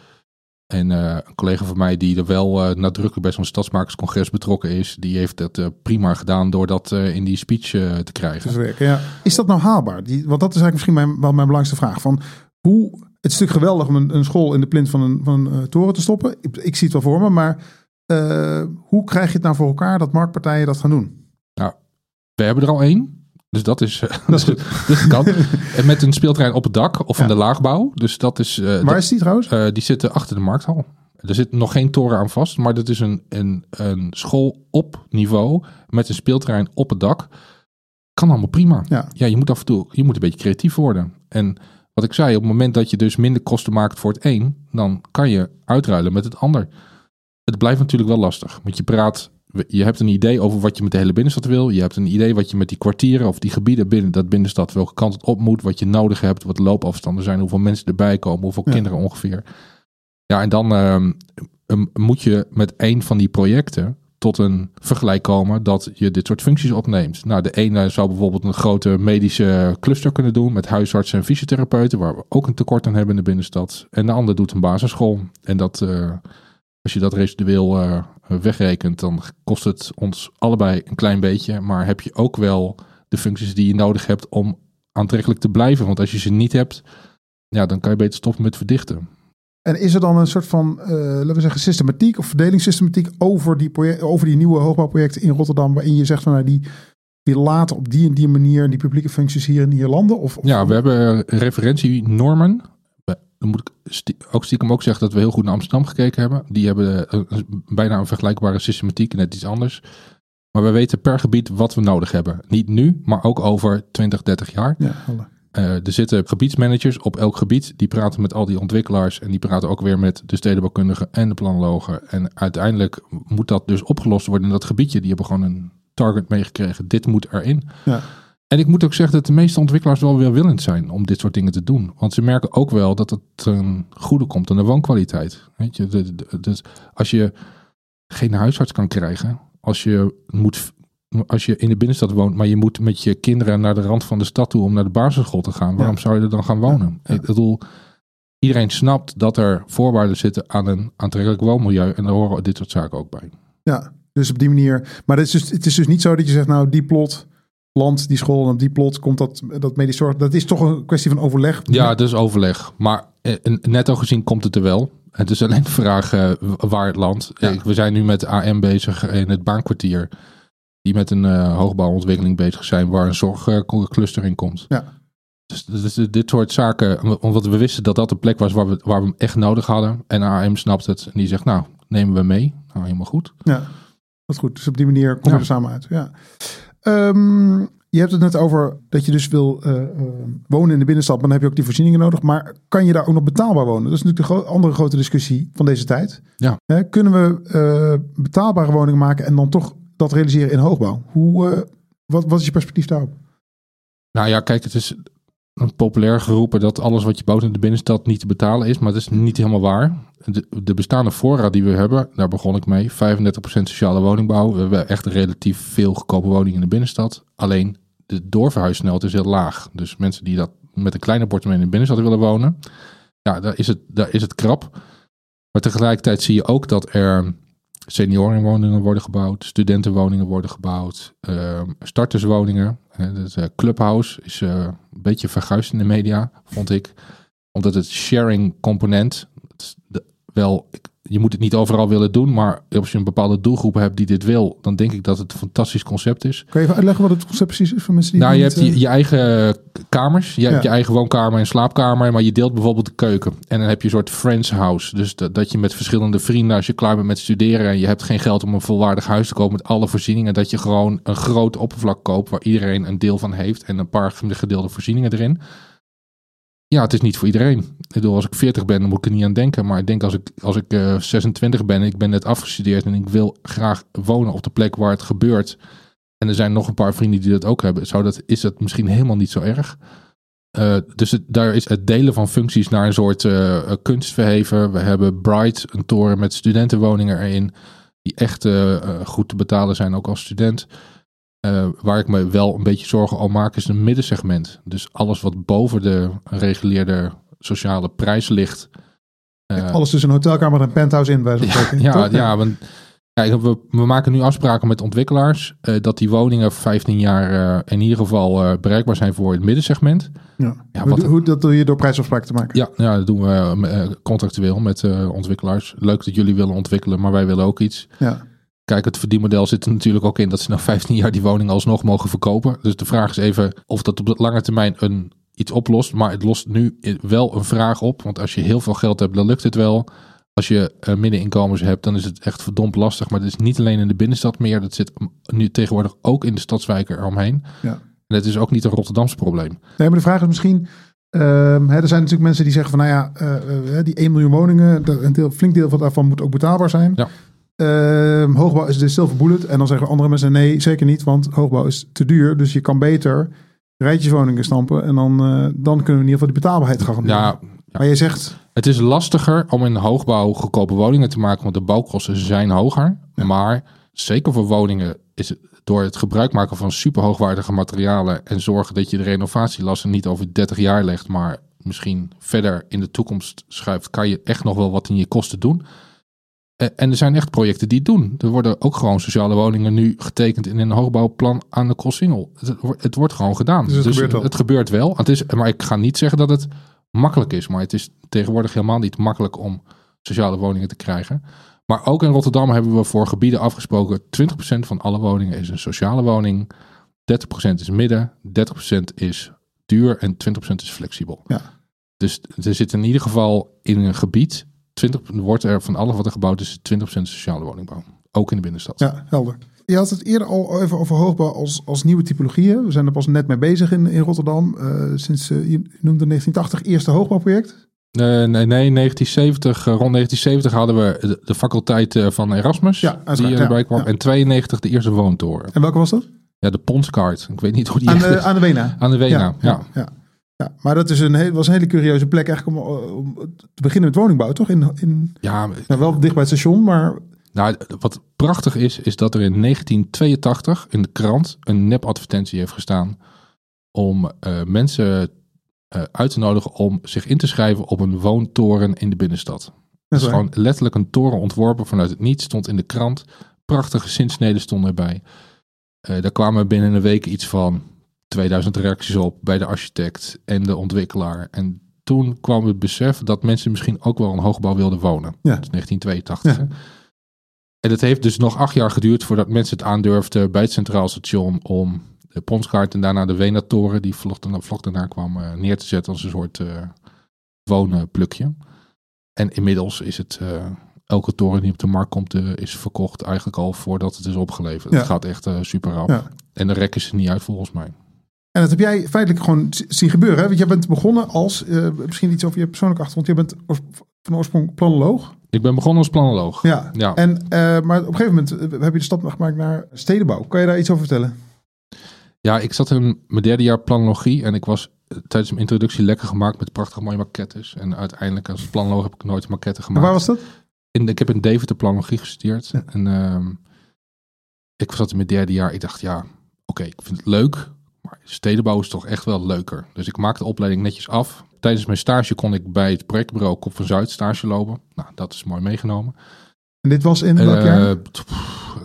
En eh, een collega van mij die er wel nadrukkelijk bij zo'n stadsmakerscongres betrokken is, die heeft dat prima gedaan door dat in die speech te krijgen. Ja. Is dat nou haalbaar? Die, want dat is eigenlijk misschien mijn, wel mijn belangrijkste vraag. Van hoe, het is natuurlijk geweldig om een, een school in de plint van een, van een toren te stoppen. Ik, ik zie het wel voor me, maar hoe krijg je het nou voor elkaar dat marktpartijen dat gaan doen? We hebben er al één. Dus dat is, Dat is dus dat kan. En met een speelterrein op het dak of Ja. in de laagbouw. Dus dat is. eh, Waar dat- is die trouwens? Eh, die zitten achter de markthal. Er zit nog geen toren aan vast, maar dat is een, een, een school op niveau met een speelterrein op het dak. Kan allemaal prima. Ja. ja, je moet af en toe je moet een beetje creatief worden. En wat ik zei, op het moment dat je dus minder kosten maakt voor het een, dan kan je uitruilen met het ander. Het blijft natuurlijk wel lastig, want je praat, je hebt een idee over wat je met de hele binnenstad wil. Je hebt een idee wat je met die kwartieren of die gebieden binnen dat binnenstad welke kant het op moet, wat je nodig hebt, wat de loopafstanden zijn, hoeveel mensen erbij komen, hoeveel Ja. kinderen ongeveer. Ja, en dan ehm, moet je met één van die projecten tot een vergelijk komen dat je dit soort functies opneemt. Nou, de ene zou bijvoorbeeld een grote medische cluster kunnen doen met huisartsen en fysiotherapeuten, waar we ook een tekort aan hebben in de binnenstad. En de ander doet een basisschool. En dat, eh, als je dat residueel eh, wegrekent, dan kost het ons allebei een klein beetje. Maar heb je ook wel de functies die je nodig hebt om aantrekkelijk te blijven. Want als je ze niet hebt, ja, dan kan je beter stoppen met verdichten. En is er dan een soort van, eh, laten we zeggen, systematiek of verdelingssystematiek over die, project, over die nieuwe hoogbouwprojecten in Rotterdam, waarin je zegt van nou, die, die laten op die en die manier die publieke functies hier en hier landen? Of, of- Ja, we hebben referentienormen. Dan moet ik stie- ook stiekem ook zeggen dat we heel goed naar Amsterdam gekeken hebben. Die hebben eh, bijna een vergelijkbare systematiek, net iets anders. Maar we weten per gebied wat we nodig hebben. Niet nu, maar ook over 20, 30 jaar. ja. Eh, er zitten gebiedsmanagers op elk gebied. Die praten met al die ontwikkelaars. En die praten ook weer met de stedenbouwkundigen en de planologen. En uiteindelijk moet dat dus opgelost worden in dat gebiedje. Die hebben gewoon een target meegekregen. Dit moet erin. Ja. En ik moet ook zeggen dat de meeste ontwikkelaars wel weer willend zijn om dit soort dingen te doen. Want ze merken ook wel dat het ten goede komt aan de woonkwaliteit. Weet je, de- de- dus als je geen huisarts kan krijgen, als je moet als je in de binnenstad woont, maar je moet met je kinderen naar de rand van de stad toe om naar de basisschool te gaan, waarom Ja. zou je er dan gaan wonen? Ja. Ik bedoel, iedereen snapt dat er voorwaarden zitten aan een aantrekkelijk woonmilieu en daar horen dit soort zaken ook bij. Ja, Dus op die manier. Maar het is, dus, het is dus niet zo dat je zegt, nou, die plot, land, die school en op die plot komt dat, dat medisch zorg. Dat is toch een kwestie van overleg. Ja, dus overleg. Maar eh, netto gezien komt het er wel. Het is alleen de vraag eh, waar het landt. Ja. Eh, We zijn nu met AM bezig in het baankwartier. Die met een eh, hoogbouwontwikkeling bezig zijn waar een zorgcluster in komt. Ja. Dus, dus dit soort zaken, omdat we wisten dat dat een plek was waar we, waar we hem echt nodig hadden. En AM snapt het en die zegt, nou, nemen we mee. Nou, helemaal goed. Ja, dat is goed. Dus op die manier kom je Ja. er samen uit. Ja. Ehm, je hebt het net over dat je dus wil eh, eh, wonen in de binnenstad, maar dan heb je ook die voorzieningen nodig. Maar kan je daar ook nog betaalbaar wonen? Dat is natuurlijk de gro- andere grote discussie van deze tijd. Ja. Hè, kunnen we eh, betaalbare woningen maken en dan toch dat realiseren in hoogbouw? Hoe, wat, wat is je perspectief daarop? Nou ja, kijk, het is populair geroepen dat alles wat je bouwt in de binnenstad niet te betalen is. Maar dat is niet helemaal waar. De, de bestaande voorraad die we hebben, daar begon ik mee. 35% sociale woningbouw. We hebben echt relatief veel goedkope woningen in de binnenstad. Alleen de doorverhuissnelheid is heel laag. Dus mensen die dat met een kleine appartement in de binnenstad willen wonen, ja, daar is het, daar is het krap. Maar tegelijkertijd zie je ook dat er seniorenwoningen worden gebouwd, studentenwoningen worden gebouwd, ehm, starterswoningen. Dus, eh, Clubhouse is eh, een beetje verguisd in de media, vond ik. Omdat het sharing component, het de- wel, je moet het niet overal willen doen, maar als je een bepaalde doelgroep hebt die dit wil, dan denk ik dat het een fantastisch concept is. Kan je even uitleggen wat het concept precies is voor mensen die Nou, je hebt je, je eigen kamers. Je hebt je eigen woonkamer en slaapkamer. Maar je deelt bijvoorbeeld de keuken. En dan heb je een soort friends house. Dus dat, dat je met verschillende vrienden, als je klaar bent met studeren... en je hebt geen geld om een volwaardig huis te kopen met alle voorzieningen... dat je gewoon een groot oppervlak koopt waar iedereen een deel van heeft... en een paar gedeelde voorzieningen erin. Ja, het is niet voor iedereen. Ik bedoel, als ik 40 ben, dan moet ik er niet aan denken. Maar ik denk als ik, als ik eh, 26 ben, ik ben net afgestudeerd... en ik wil graag wonen op de plek waar het gebeurt... En er zijn nog een paar vrienden die dat ook hebben. Zou dat, is dat misschien helemaal niet zo erg. Eh, dus daar is het delen van functies naar een soort verheven. We hebben Bright, een toren met studentenwoningen erin. Die echt goed te betalen zijn, ook als student. Eh, waar ik me wel een beetje zorgen om maak, is een middensegment. Dus alles wat boven de reguliere sociale prijs ligt. eh, Alles tussen een hotelkamer en een penthouse in, bij zo'n ja, toch? ja, want kijk, we, we maken nu afspraken met ontwikkelaars eh, dat die woningen 15 jaar in ieder geval bereikbaar zijn voor het middensegment. Ja. Ja, hoe, wat- hoe, dat doe je door prijsafspraken te maken. Ja, ja dat doen we contractueel met ontwikkelaars. Leuk dat jullie willen ontwikkelen, maar wij willen ook iets. Ja. Kijk, het verdienmodel zit er natuurlijk ook in dat ze na 15 jaar die woning alsnog mogen verkopen. Dus de vraag is even of dat op de lange termijn een, iets oplost. Maar het lost nu wel een vraag op. Want als je heel veel geld hebt, dan lukt het wel. Als je eh, middeninkomens hebt, dan is het echt verdomd lastig. Maar het is niet alleen in de binnenstad meer. Dat zit nu tegenwoordig ook in de stadswijken eromheen. Ja. En het is ook niet een Rotterdamse probleem. Nee, maar de vraag is misschien. ehm, hè, er zijn natuurlijk mensen die zeggen van, nou ja, eh, eh, die 1 miljoen woningen, een deel, flink deel van daarvan moet ook betaalbaar zijn. Ja. Ehm, hoogbouw is dus silver bullet. En dan zeggen andere mensen, nee, zeker niet, want hoogbouw is te duur. Dus je kan beter rijtjeswoningen stampen en dan, eh, dan kunnen we in ieder geval die betaalbaarheid garanderen. Ja, Maar je zegt, Het is lastiger om in hoogbouw goedkope woningen te maken, want de bouwkosten zijn hoger. Maar zeker voor woningen is het door het gebruik maken van super hoogwaardige materialen en zorgen dat je de renovatielasten niet over 30 jaar legt, maar misschien verder in de toekomst schuift, kan je echt nog wel wat in je kosten doen. Eh, En er zijn echt projecten die het doen. Er worden ook gewoon sociale woningen nu getekend in een hoogbouwplan aan de Koolsingel. Het, wordt- het wordt gewoon gedaan. Dus het gebeurt wel. Het gebeurt wel. Het is, maar ik ga niet zeggen dat het makkelijk is. Maar het is tegenwoordig helemaal niet makkelijk om sociale woningen te krijgen. Maar ook in Rotterdam hebben we voor gebieden afgesproken... 20% van alle woningen is een sociale woning. 30% is midden. 30% is duur. En 20% is flexibel. Ja. Dus er zit in ieder geval in een gebied... 20, wordt er van alles wat er gebouwd is... 20% sociale woningbouw. Ook in de binnenstad. ja, helder. Je had het eerder al even over hoogbouw als, als nieuwe typologieën. We zijn er pas net mee bezig in, in Rotterdam. Eh, sinds, eh, je noemde 1980 eerste hoogbouwproject. Eh, nee, nee, 1970, eh, rond 1970 hadden we de, de faculteit van Erasmus. Ja, die ja, kwam. ja. En 92 de eerste woontoren. En welke was dat? Ja, de Ponskaart. Ik weet niet hoe die Aan de, is. aan de Wena. Aan de Wena, ja. ja, ja. Maar dat is een heel, was een hele curieuze plek eigenlijk om, om te beginnen met woningbouw, toch? In, in, Ja, nou, wel dicht bij het station, maar nou, wat prachtig is, is dat er in 1982 in de krant een nepadvertentie heeft gestaan om eh, mensen eh, uit te nodigen om zich in te schrijven op een woontoren in de binnenstad. dat Dat is gewoon letterlijk een toren ontworpen vanuit het niets, stond in de krant. prachtige zinsneden stonden erbij. Eh daar kwamen binnen een week iets van 2000 reacties op bij de architect en de ontwikkelaar. En toen kwam het besef dat mensen misschien ook wel een hoogbouw wilden wonen. Ja. Dat is 1982. Ja. hè. En het heeft dus nog acht jaar geduurd voordat mensen het aandurfden bij het Centraal Station om de Ponskaart en daarna de Wenatoren, die vlak daarna, kwam, eh, neer te zetten als een soort eh woonplukje. En inmiddels is het, eh, elke toren die op de markt komt, is verkocht eigenlijk al voordat het is opgeleverd. Ja. Het gaat echt super rap. En de rekken ze niet uit volgens mij. En dat heb jij feitelijk gewoon zien gebeuren. Hè? Want jij bent begonnen als, eh, misschien iets over je persoonlijke achtergrond. Je bent van oorsprong planoloog. Ik ben begonnen als planoloog. Ja. Ja. En, eh, maar op een gegeven moment eh, heb je de stap gemaakt naar stedenbouw. Kan je daar iets over vertellen? Ja, ik zat in mijn derde jaar planologie en ik was tijdens mijn introductie lekker gemaakt met prachtige mooie maquettes. En uiteindelijk als planoloog heb ik nooit maquetten En gemaakt. waar was dat? in, ik heb in Deventer planologie gestudeerd. Ja. En ehm, ik zat in mijn derde jaar. Ik dacht, ja, oké, ik vind het leuk. Stedenbouw is toch echt wel leuker. Dus ik maakte de opleiding netjes af. Tijdens mijn stage kon ik bij het projectbureau Kop van Zuid stage lopen. Nou, dat is mooi meegenomen. En dit was in welk Eh, jaar? pff,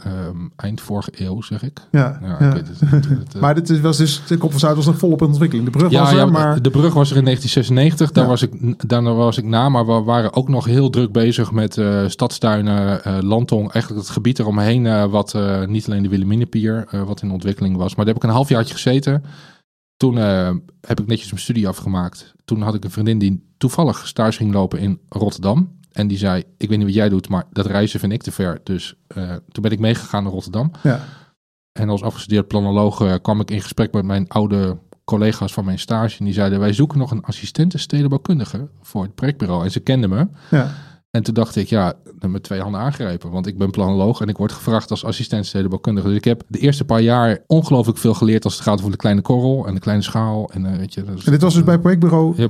ehm, eind vorige eeuw, zeg ik. Ja. Ja, ja. ik weet het. het- het, eh, Maar dit was dus, de Kop van Zuid was nog volop in ontwikkeling. De brug ja, was er, maar... de brug was er in 1996. Daar, was ik, daar was ik na, maar we waren ook nog heel druk bezig met eh, stadstuinen, eh landtong. Eigenlijk het gebied eromheen, eh, wat eh, niet alleen de Wilhelminapier, eh wat in ontwikkeling was. Maar daar heb ik een halfjaartje gezeten. Toen eh, heb ik netjes mijn studie afgemaakt. Toen had ik een vriendin die toevallig stage ging lopen in Rotterdam. En die zei, ik weet niet wat jij doet, maar dat reizen vind ik te ver. Dus eh, toen ben ik meegegaan naar Rotterdam. Ja. En als afgestudeerd planoloog eh, kwam ik in gesprek met mijn oude collega's van mijn stage. En die zeiden, wij zoeken nog een assistente stedenbouwkundige voor het projectbureau. En ze kenden me. Ja. En toen dacht ik, ja, met twee handen aangrijpen. Want ik ben planoloog en ik word gevraagd als assistent stedenbouwkundige. Dus ik heb de eerste paar jaar ongelooflijk veel geleerd als het gaat over de kleine korrel en de kleine schaal. En, eh, weet je, En dit was dus bij projectbureau ja,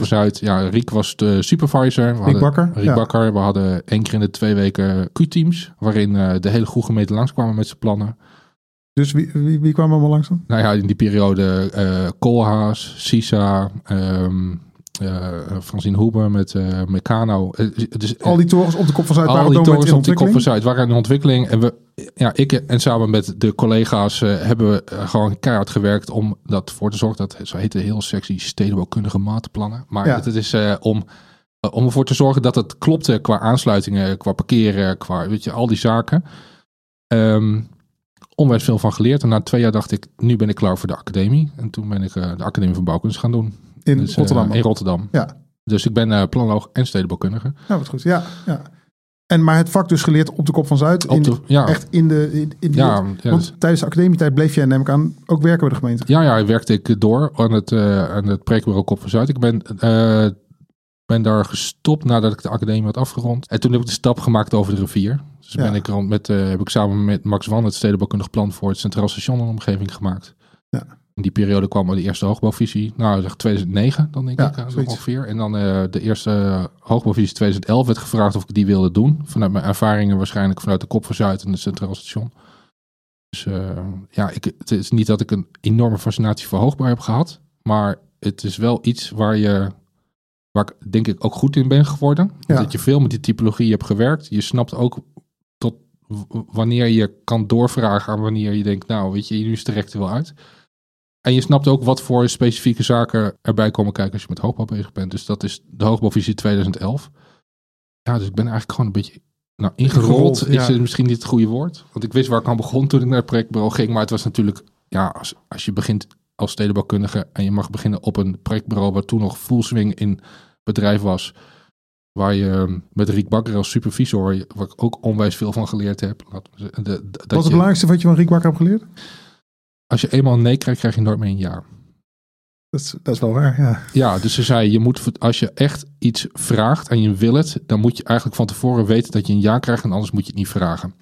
eh. Zuid. Ja, Riek was de supervisor. We hadden- Bakker, Riek ja. Bakker. We hadden één keer in de twee weken Q-teams. Waarin eh, de hele goede gemeente langskwamen met zijn plannen. Dus wie, wie, wie kwam allemaal langs dan? Nou ja, in die periode eh Koolhaas, Sisa, ehm eh Francine Hoeber met eh Meccano. Eh, dus, Al die torens op de Kop van Zuid al waren die torens op die kop van. Zuid waren in ontwikkeling. En we, ja, ik en samen met de collega's eh, hebben we eh, gewoon keihard gewerkt om dat voor te zorgen. Dat zo heette heel sexy stedenbouwkundige maatplannen. Maar Ja. het, het is eh, om, eh, om ervoor te zorgen dat het klopte qua aansluitingen, qua parkeren, qua weet je, al die zaken. Ehm onwijs veel van geleerd. En na twee jaar dacht ik, nu ben ik klaar voor de academie. En toen ben ik eh, de academie van bouwkunst gaan doen. In Dus, eh, Rotterdam. in Rotterdam. Ja. Dus ik ben eh planoloog en stedenbouwkundige. Ja, wat goed. Ja, ja. En maar het vak dus geleerd op de Kop van Zuid. Op in, de, ja, Echt in de... In, in die ja, ja, Want tijdens de academietijd bleef jij, neem ik aan, ook werken bij de gemeente. Ja, ja, werkte ik door aan het, eh aan het projectbureau Kop van Zuid. Ik ben, eh, ben daar gestopt nadat ik de academie had afgerond. En toen heb ik de stap gemaakt over de rivier. Dus Ja. ben ik rond met, eh, heb ik samen met Max Wan het stedenbouwkundig plan voor het Centraal Station en omgeving gemaakt. Ja. In die periode kwam de eerste hoogbouwvisie. Nou, zeg 2009 dan denk Ja, ik eh, ongeveer. En dan eh, de eerste eh, hoogbouwvisie 2011 werd gevraagd of ik die wilde doen. Vanuit mijn ervaringen waarschijnlijk vanuit de Kop van Zuid en het Centraal Station. Dus ja, ik, het is niet dat ik een enorme fascinatie voor hoogbouw heb gehad. Maar het is wel iets waar je, waar ik denk ik ook goed in ben geworden. Ja. Dat je veel met die typologie hebt gewerkt. Je snapt ook tot wanneer je kan doorvragen aan wanneer je denkt, nou weet je, nu is het er wel uit. En je snapt ook wat voor specifieke zaken erbij komen kijken als je met hoogbouw bezig bent. Dus dat is de hoogbouwvisie 2011. Ja, dus ik ben eigenlijk gewoon een beetje nou, ingerold. Is ja. misschien niet het goede woord. Want ik wist waar ik aan begon toen ik naar het projectbureau ging. Maar het was natuurlijk, ja, als, als je begint als stedenbouwkundige en je mag beginnen op een projectbureau wat toen nog full swing in bedrijf was. Waar je ehm, met Riek Bakker als supervisor, waar ik ook onwijs veel van geleerd heb. De- de- dat Wat is het je- belangrijkste wat je van Riek Bakker hebt geleerd? Als je eenmaal een nee krijgt, krijg je nooit meer een ja. Dat is, dat is wel waar, ja. Ja, dus ze zei, je moet, als je echt iets vraagt en je wil het, dan moet je eigenlijk van tevoren weten dat je een ja krijgt en anders moet je het niet vragen.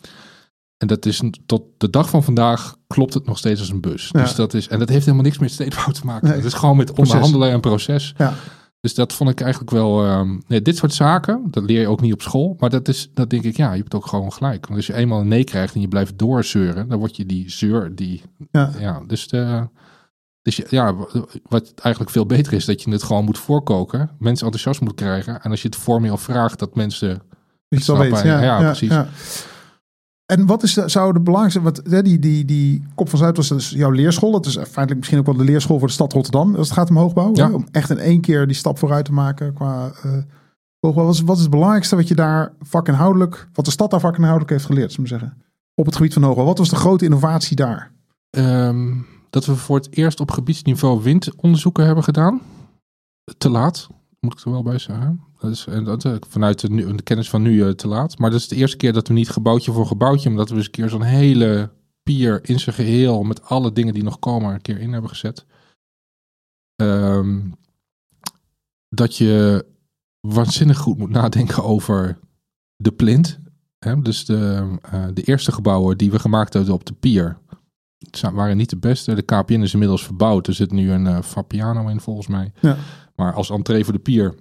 En dat is tot de dag van vandaag klopt het nog steeds als een bus. Ja. Dus dat is, en dat heeft helemaal niks met stedenbouw te maken. Nee. Het is gewoon met onderhandelen en proces. Ja. Dus dat vond ik eigenlijk wel. ehm, nee, dit soort zaken, dat leer je ook niet op school. Maar dat is, dat denk ik, ja, je hebt ook gewoon gelijk. Want als je eenmaal een nee krijgt en je blijft doorzeuren, dan word je die zeur die. Ja. Ja, dus de. Dus ja, wat eigenlijk veel beter is, dat je het gewoon moet voorkoken. Mensen enthousiast moet krijgen. En als je het formeel vraagt, dat mensen het Snap weet. je. Ja, Ja, precies. En wat is de, zou de belangrijkste, wat, hè, die, die, die Kop van Zuid was dus jouw leerschool. Dat is feitelijk misschien ook wel de leerschool voor de stad Rotterdam. Als het gaat om hoogbouw. Ja. Hè, om echt in één keer die stap vooruit te maken qua eh hoogbouw. Wat is, wat is het belangrijkste wat je daar vakinhoudelijk, wat de stad daar vakinhoudelijk heeft geleerd, zou ik zeggen? Op het gebied van hoogbouw. Wat was de grote innovatie daar? Ehm, dat we voor het eerst op gebiedsniveau windonderzoeken hebben gedaan. Te laat, moet ik er wel bij zeggen. Dat is en dat, eh, vanuit de, nu- de kennis van nu eh, te laat. Maar dat is de eerste keer dat we niet gebouwtje voor gebouwtje, maar dat we eens een keer zo'n hele pier in zijn geheel met alle dingen die nog komen een keer in hebben gezet. Ehm, dat je waanzinnig goed moet nadenken over de plint. Hè? Dus de, eh, de eerste gebouwen die we gemaakt hebben op de pier waren niet de beste. De KPN is inmiddels verbouwd. Er zit nu een Fabiano in volgens mij. Ja. Maar als entree voor de pier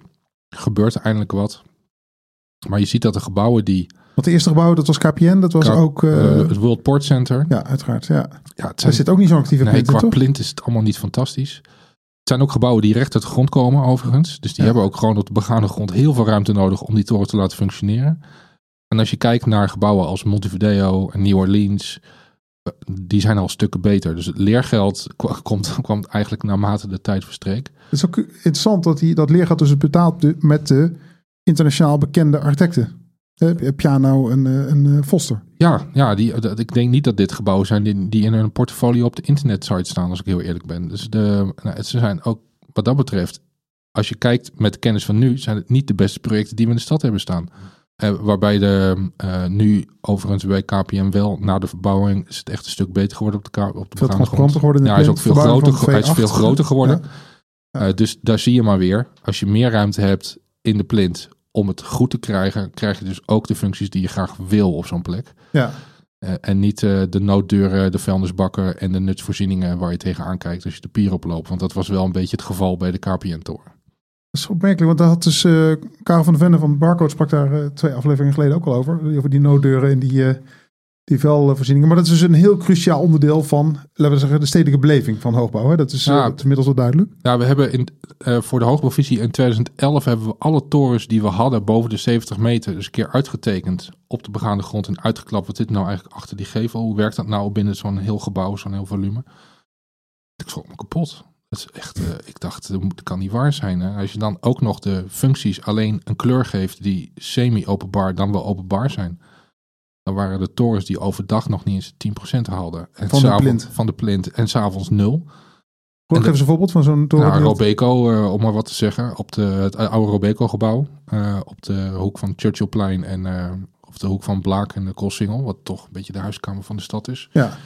gebeurt eindelijk wat. Maar je ziet dat de gebouwen die... Want de eerste gebouw, dat was KPN. Dat was ook, eh, eh, het World Port Center. ja, uiteraard. Ja. Ja, het zijn, zit ook niet zo'n actieve nee, in, qua toch? plint is het allemaal niet fantastisch. Het zijn ook gebouwen die recht uit de grond komen overigens. Dus die Ja. hebben ook gewoon op de begane grond heel veel ruimte nodig om die toren te laten functioneren. En als je kijkt naar gebouwen als Montevideo en New Orleans, die zijn al stukken beter. Dus het leergeld komt, kwam eigenlijk naarmate de tijd verstreek. Het is ook interessant dat hij dat leergeld dus betaalt de- met de internationaal bekende architecten. Eh, Piano en, eh, en eh, Foster. Ja, ja die, dat- ik denk niet dat dit gebouwen zijn die, die in hun portfolio op de internetsite staan, als ik heel eerlijk ben. Dus de, nou, het zijn ook wat dat betreft, als je kijkt met de kennis van nu, zijn het niet de beste projecten die we in de stad hebben staan. Eh, waarbij de, eh, nu overigens bij KPM wel, na de verbouwing, is het echt een stuk beter geworden op de, op de Veel grond. geworden. Ja, hij is ook veel groter, hij is veel V8. groter geworden. Ja. Eh, dus daar zie je maar weer, als je meer ruimte hebt in de plint om het goed te krijgen, krijg je dus ook de functies die je graag wil op zo'n plek. Ja. En niet de nooddeuren, de vuilnisbakken en de nutsvoorzieningen waar je tegenaan kijkt als je de pier oploopt. Want dat was wel een beetje het geval bij de KPN-toren. Dat is opmerkelijk, want daar had dus eh Karel van der Venne van Barcode sprak daar eh, twee afleveringen geleden ook al over. Over die nooddeuren en die, eh die vuilvoorzieningen. Maar dat is dus een heel cruciaal onderdeel van, laten we zeggen, de stedelijke beleving van hoogbouw. Hè? Dat is Ja. dat is inmiddels wel duidelijk. Ja, we hebben in, voor de hoogbouwvisie in 2011 hebben we alle torens die we hadden boven de 70 meter dus een keer uitgetekend op de begaande grond en uitgeklapt. Wat zit nou eigenlijk achter die gevel? Hoe werkt dat nou binnen zo'n heel gebouw, zo'n heel volume? Ik schrok me kapot. Dat is echt, eh, ik dacht, dat kan niet waar zijn. Hè? Als je dan ook nog de functies alleen een kleur geeft die semi-openbaar dan wel openbaar zijn. Dan waren de torens die overdag nog niet eens 10% haalden. En Van de plint. Van de plint. En s'avonds nul. Geef eens een voorbeeld van zo'n toren. Nou, Robeco, eh, om maar wat te zeggen, op de, het oude Robeco-gebouw. eh, op de hoek van Churchillplein en op de hoek van Blaak en de Koolsingel. Wat toch een beetje de huiskamer van de stad is. Ja.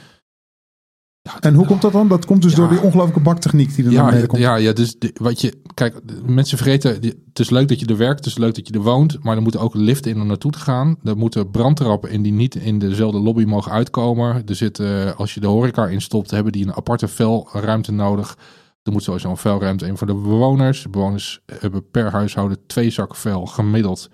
En hoe komt dat dan? Dat komt dus Ja. door die ongelooflijke baktechniek die er naar Ja, beneden komt. ja, ja, dus de- wat je, kijk, mensen vergeten, die- het is leuk dat je er werkt, het is leuk dat je er woont, maar er moeten ook liften in om naartoe te gaan. Er moeten brandtrappen in die niet in dezelfde lobby mogen uitkomen. Er zit, eh, als je de horeca instopt, hebben die een aparte vuilruimte nodig. Er moet sowieso een vuilruimte in voor de bewoners. De bewoners hebben per huishouden twee zakken vuil gemiddeld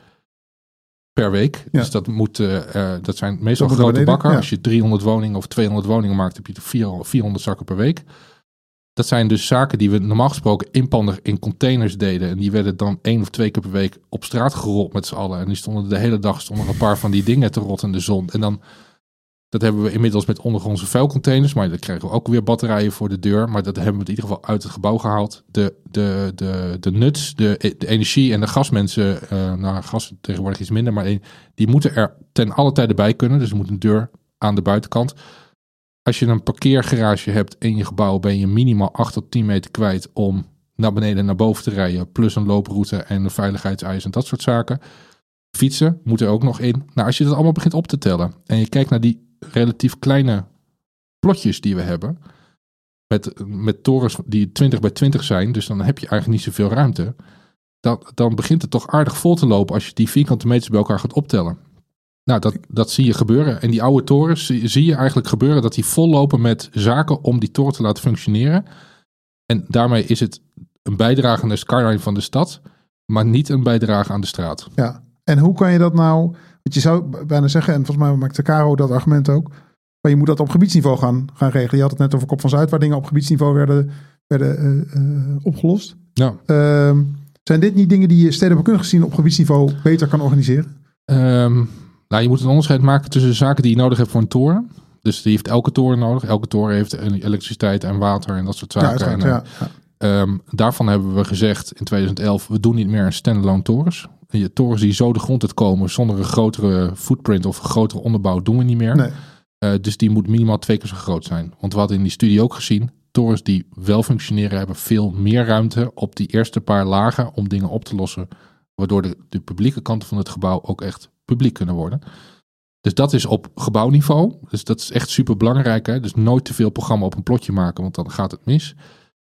per week. Ja. Dus dat, moet, eh, eh, dat zijn meestal Dat grote bakken. ja. Als je 300 woningen of 200 woningen maakt, heb je er 400 400 zakken per week. Dat zijn dus zaken die we normaal gesproken inpandig in containers deden. En die werden dan één of twee keer per week op straat gerold met z'n allen. En die stonden de hele dag stonden een paar van die dingen te rotten in de zon. En dan, dat hebben we inmiddels met ondergrondse vuilcontainers. Maar daar krijgen we ook weer batterijen voor de deur. Maar dat hebben we in ieder geval uit het gebouw gehaald. De, de, de, de nuts, de, de energie en de gasmensen. eh nou, gas tegenwoordig iets minder. Maar die moeten er ten alle tijde bij kunnen. Dus er moet een deur aan de buitenkant. Als je een parkeergarage hebt in je gebouw, ben je minimaal 8 tot 10 meter kwijt om naar beneden en naar boven te rijden. Plus een looproute en een veiligheidseis en dat soort zaken. Fietsen moet er ook nog in. Nou, als je dat allemaal begint op te tellen en je kijkt naar die relatief kleine plotjes die we hebben. Met, met torens die 20 bij 20 zijn, dus dan heb je eigenlijk niet zoveel ruimte. Dan, dan begint het toch aardig vol te lopen als je die vierkante meters bij elkaar gaat optellen. Nou, dat, dat zie je gebeuren. En die oude torens zie, je eigenlijk gebeuren dat die vol lopen met zaken om die toren te laten functioneren. En daarmee is het een bijdrage aan de skyline van de stad, maar niet een bijdrage aan de straat. Ja. En hoe kan je dat nou... Want je zou bijna zeggen, en volgens mij maakte Caro dat argument ook... maar je moet dat op gebiedsniveau gaan, gaan regelen. Je had het net over Kop van Zuid, waar dingen op gebiedsniveau werden, werden eh, eh, opgelost. Ja. Ehm, zijn dit niet dingen die je stedenbouwkundig gezien op gebiedsniveau beter kan organiseren? Ehm, Nou, je moet een onderscheid maken tussen de zaken die je nodig hebt voor een toren. Dus die heeft elke toren nodig. Elke toren heeft elektriciteit en water en dat soort zaken. Ja, en, ja, ja. Um, daarvan hebben we gezegd in 2011, we doen niet meer een standalone torens. Je torens die zo de grond uitkomen zonder een grotere footprint of een grotere onderbouw doen we niet meer. Nee. Uh, dus die moet minimaal twee keer zo groot zijn. Want we hadden in die studie ook gezien, torens die wel functioneren hebben veel meer ruimte op die eerste paar lagen om dingen op te lossen. Waardoor de, de publieke kanten van het gebouw ook echt publiek kunnen worden. Dus dat is op gebouwniveau. Dus dat is echt super belangrijk. Hè? Dus nooit te veel programma op een plotje maken, want dan gaat het mis.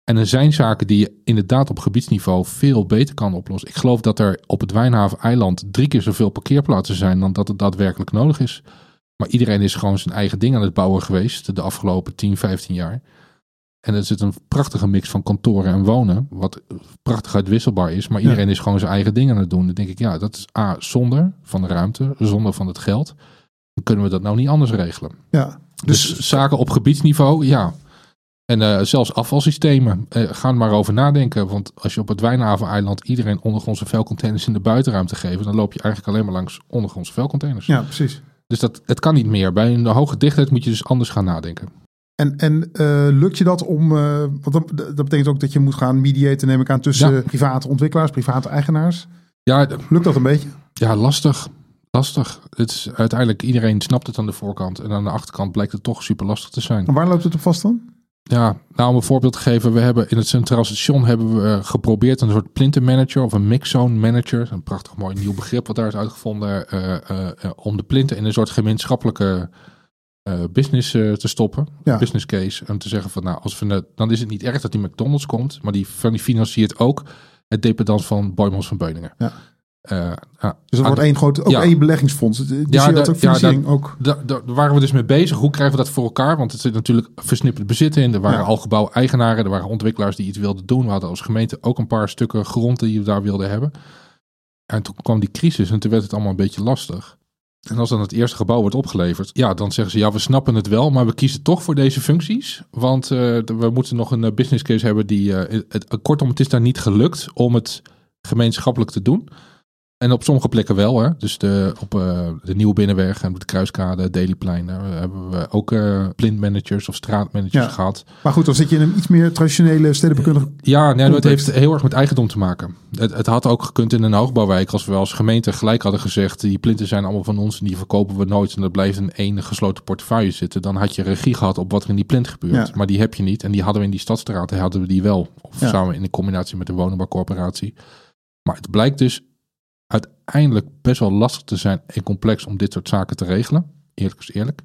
En er zijn zaken die je inderdaad op gebiedsniveau veel beter kan oplossen. Ik geloof dat er op het Wijnhaven-eiland drie keer zoveel parkeerplaatsen zijn dan dat het daadwerkelijk nodig is. Maar iedereen is gewoon zijn eigen ding aan het bouwen geweest de afgelopen 10, 15 jaar. En er zit een prachtige mix van kantoren en wonen, wat prachtig uitwisselbaar is. Maar iedereen is gewoon zijn eigen ding aan het doen. Dan denk ik, ja, dat is A, zonder van de ruimte, zonder van het geld. Dan kunnen we dat nou niet anders regelen. Ja, dus, dus zaken op gebiedsniveau, ja. En uh, zelfs afvalsystemen, uh, ga er maar over nadenken. Want als je op het Wijnhaven-eiland iedereen ondergrondse vuilcontainers in de buitenruimte geeft, dan loop je eigenlijk alleen maar langs ondergrondse vuilcontainers. Ja, precies. Dus dat, het kan niet meer. Bij een hoge dichtheid moet je dus anders gaan nadenken. En, en uh, lukt je dat om, want dat, dat, betekent ook dat je moet gaan mediaten, neem ik aan, tussen ja. private ontwikkelaars, private eigenaars. Ja, lukt dat een beetje? Ja, lastig. Lastig. Het is uiteindelijk, iedereen snapt het aan de voorkant. En aan de achterkant blijkt het toch super lastig te zijn. En waar loopt het op vast dan? Ja, nou om een voorbeeld te geven. We hebben in het Centraal Station hebben we geprobeerd een soort plinten manager of een mixzone manager. Een prachtig mooi nieuw begrip wat daar is uitgevonden. Uh, uh, om de plinten in een soort gemeenschappelijke business te stoppen. Ja. Business case. En te zeggen van nou, als we, dan is het niet erg dat die McDonald's komt. Maar die, die financiert ook het dependance van Boymans van Beuningen. Ja. Uh, ja, dus dat wordt één groot, ook ja. één beleggingsfonds. Ja, had ook financiering daar, ook. Daar, daar waren we dus mee bezig. Hoe krijgen we dat voor elkaar? Want het zit natuurlijk versnipperd bezit in. Er waren Ja. al gebouweigenaren, er waren ontwikkelaars die iets wilden doen. We hadden als gemeente ook een paar stukken grond die we daar wilden hebben. En toen kwam die crisis en toen werd het allemaal een beetje lastig. En als dan het eerste gebouw wordt opgeleverd, ja, dan zeggen ze ja, we snappen het wel, maar we kiezen toch voor deze functies. Want uh, we moeten nog een business case hebben die. Uh, het, kortom, het is daar niet gelukt om het gemeenschappelijk te doen. En op sommige plekken wel. Hè? Dus de, op uh, de Nieuwe Binnenweg en de Kruiskade, Dailyplein. Daar hebben we ook uh, plintmanagers of straatmanagers Ja. gehad. Maar goed, dan zit je in een iets meer traditionele stedenbekundige... Ja, nee, het Context. heeft heel erg met eigendom te maken. Het, het had ook gekund in een hoogbouwwijk als we als gemeente gelijk hadden gezegd... die plinten zijn allemaal van ons en die verkopen we nooit... en dat blijft in één gesloten portefeuille zitten. Dan had je regie gehad op wat er in die plint gebeurt. Ja. Maar die heb je niet. En die hadden we in die stadstraat, hadden we die wel. Of Ja. samen in de combinatie met de woningbouwcorporatie. Maar het blijkt dus uiteindelijk best wel lastig te zijn en complex om dit soort zaken te regelen. Eerlijk is eerlijk.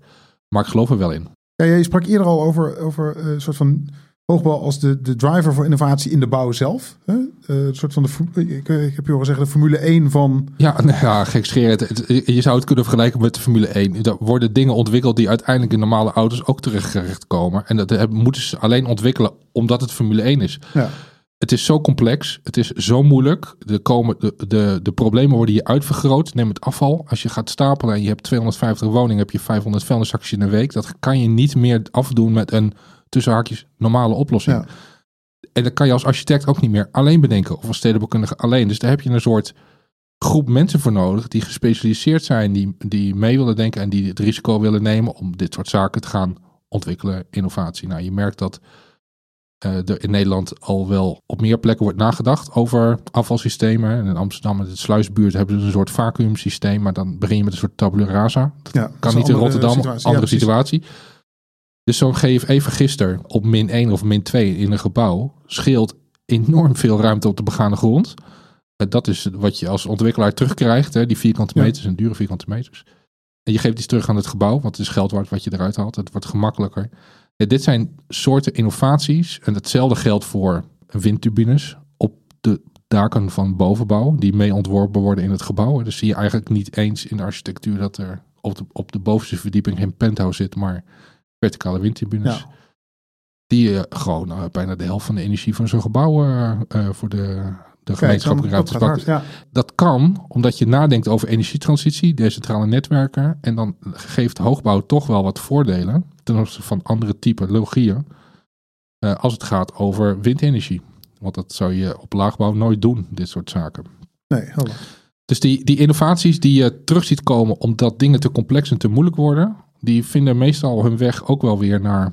Maar ik geloof er wel in. Ja, je sprak eerder al over, over eh, een soort van hoogbouw als de, de driver voor innovatie in de bouw zelf. Hè? Eh, een soort van de, ik, ik heb je horen zeggen, de Formule 1 van... Ja, nou ja, gek Je zou het kunnen vergelijken met de Formule 1. Er worden dingen ontwikkeld die uiteindelijk in normale auto's ook terecht komen. En dat hebben- moeten ze alleen ontwikkelen omdat het Formule 1 is. Ja, Het is zo complex. Het is zo moeilijk. De, komen, de, de, de problemen worden hier uitvergroot. Neem het afval. Als je gaat stapelen en je hebt 250 woningen, heb je 500 vuilniszakjes in een week. Dat kan je niet meer afdoen met een tussen haakjes normale oplossing. ja. En dat kan je als architect ook niet meer alleen bedenken. Of als stedenbouwkundige alleen. Dus daar heb je een soort groep mensen voor nodig. Die gespecialiseerd zijn. Die, die mee willen denken. En die het risico willen nemen om dit soort zaken te gaan ontwikkelen. Innovatie. Nou, je merkt dat er in Nederland al wel op meer plekken wordt nagedacht over afvalsystemen. En in Amsterdam en de sluisbuurt hebben ze een soort vacuümsysteem. Maar dan begin je met een soort tabula rasa. Dat ja. Kan niet in Rotterdam, situatie. andere Ja, situatie. Dus zo'n GFE-vergister op min 1 of min 2 in een gebouw scheelt enorm veel ruimte op de begane grond. Eh, Dat is wat je als ontwikkelaar terugkrijgt, hè, die vierkante Ja. meters en dure vierkante meters. En je geeft iets terug aan het gebouw, want het is geld waard wat je eruit haalt. Het wordt gemakkelijker. Dit zijn soorten innovaties. En hetzelfde geldt voor windturbines op de daken van bovenbouw, die mee ontworpen worden in het gebouw. Dus zie je eigenlijk niet eens in de architectuur dat er op de, op de bovenste verdieping geen penthouse zit, maar verticale windturbines. Ja. Die eh, gewoon eh, bijna de helft van de energie van zo'n gebouw eh, voor de, de gemeenschappelijke ruimte pakt. Ja, Dat kan omdat je nadenkt over energietransitie, decentrale netwerken. En dan geeft hoogbouw toch wel wat voordelen ten opzichte van andere typologieën. eh als het gaat over windenergie. Want dat zou je op laagbouw nooit doen, dit soort zaken. nee, helder. Dus die, die innovaties die je terug ziet komen omdat dingen te complex en te moeilijk worden, die vinden meestal hun weg ook wel weer naar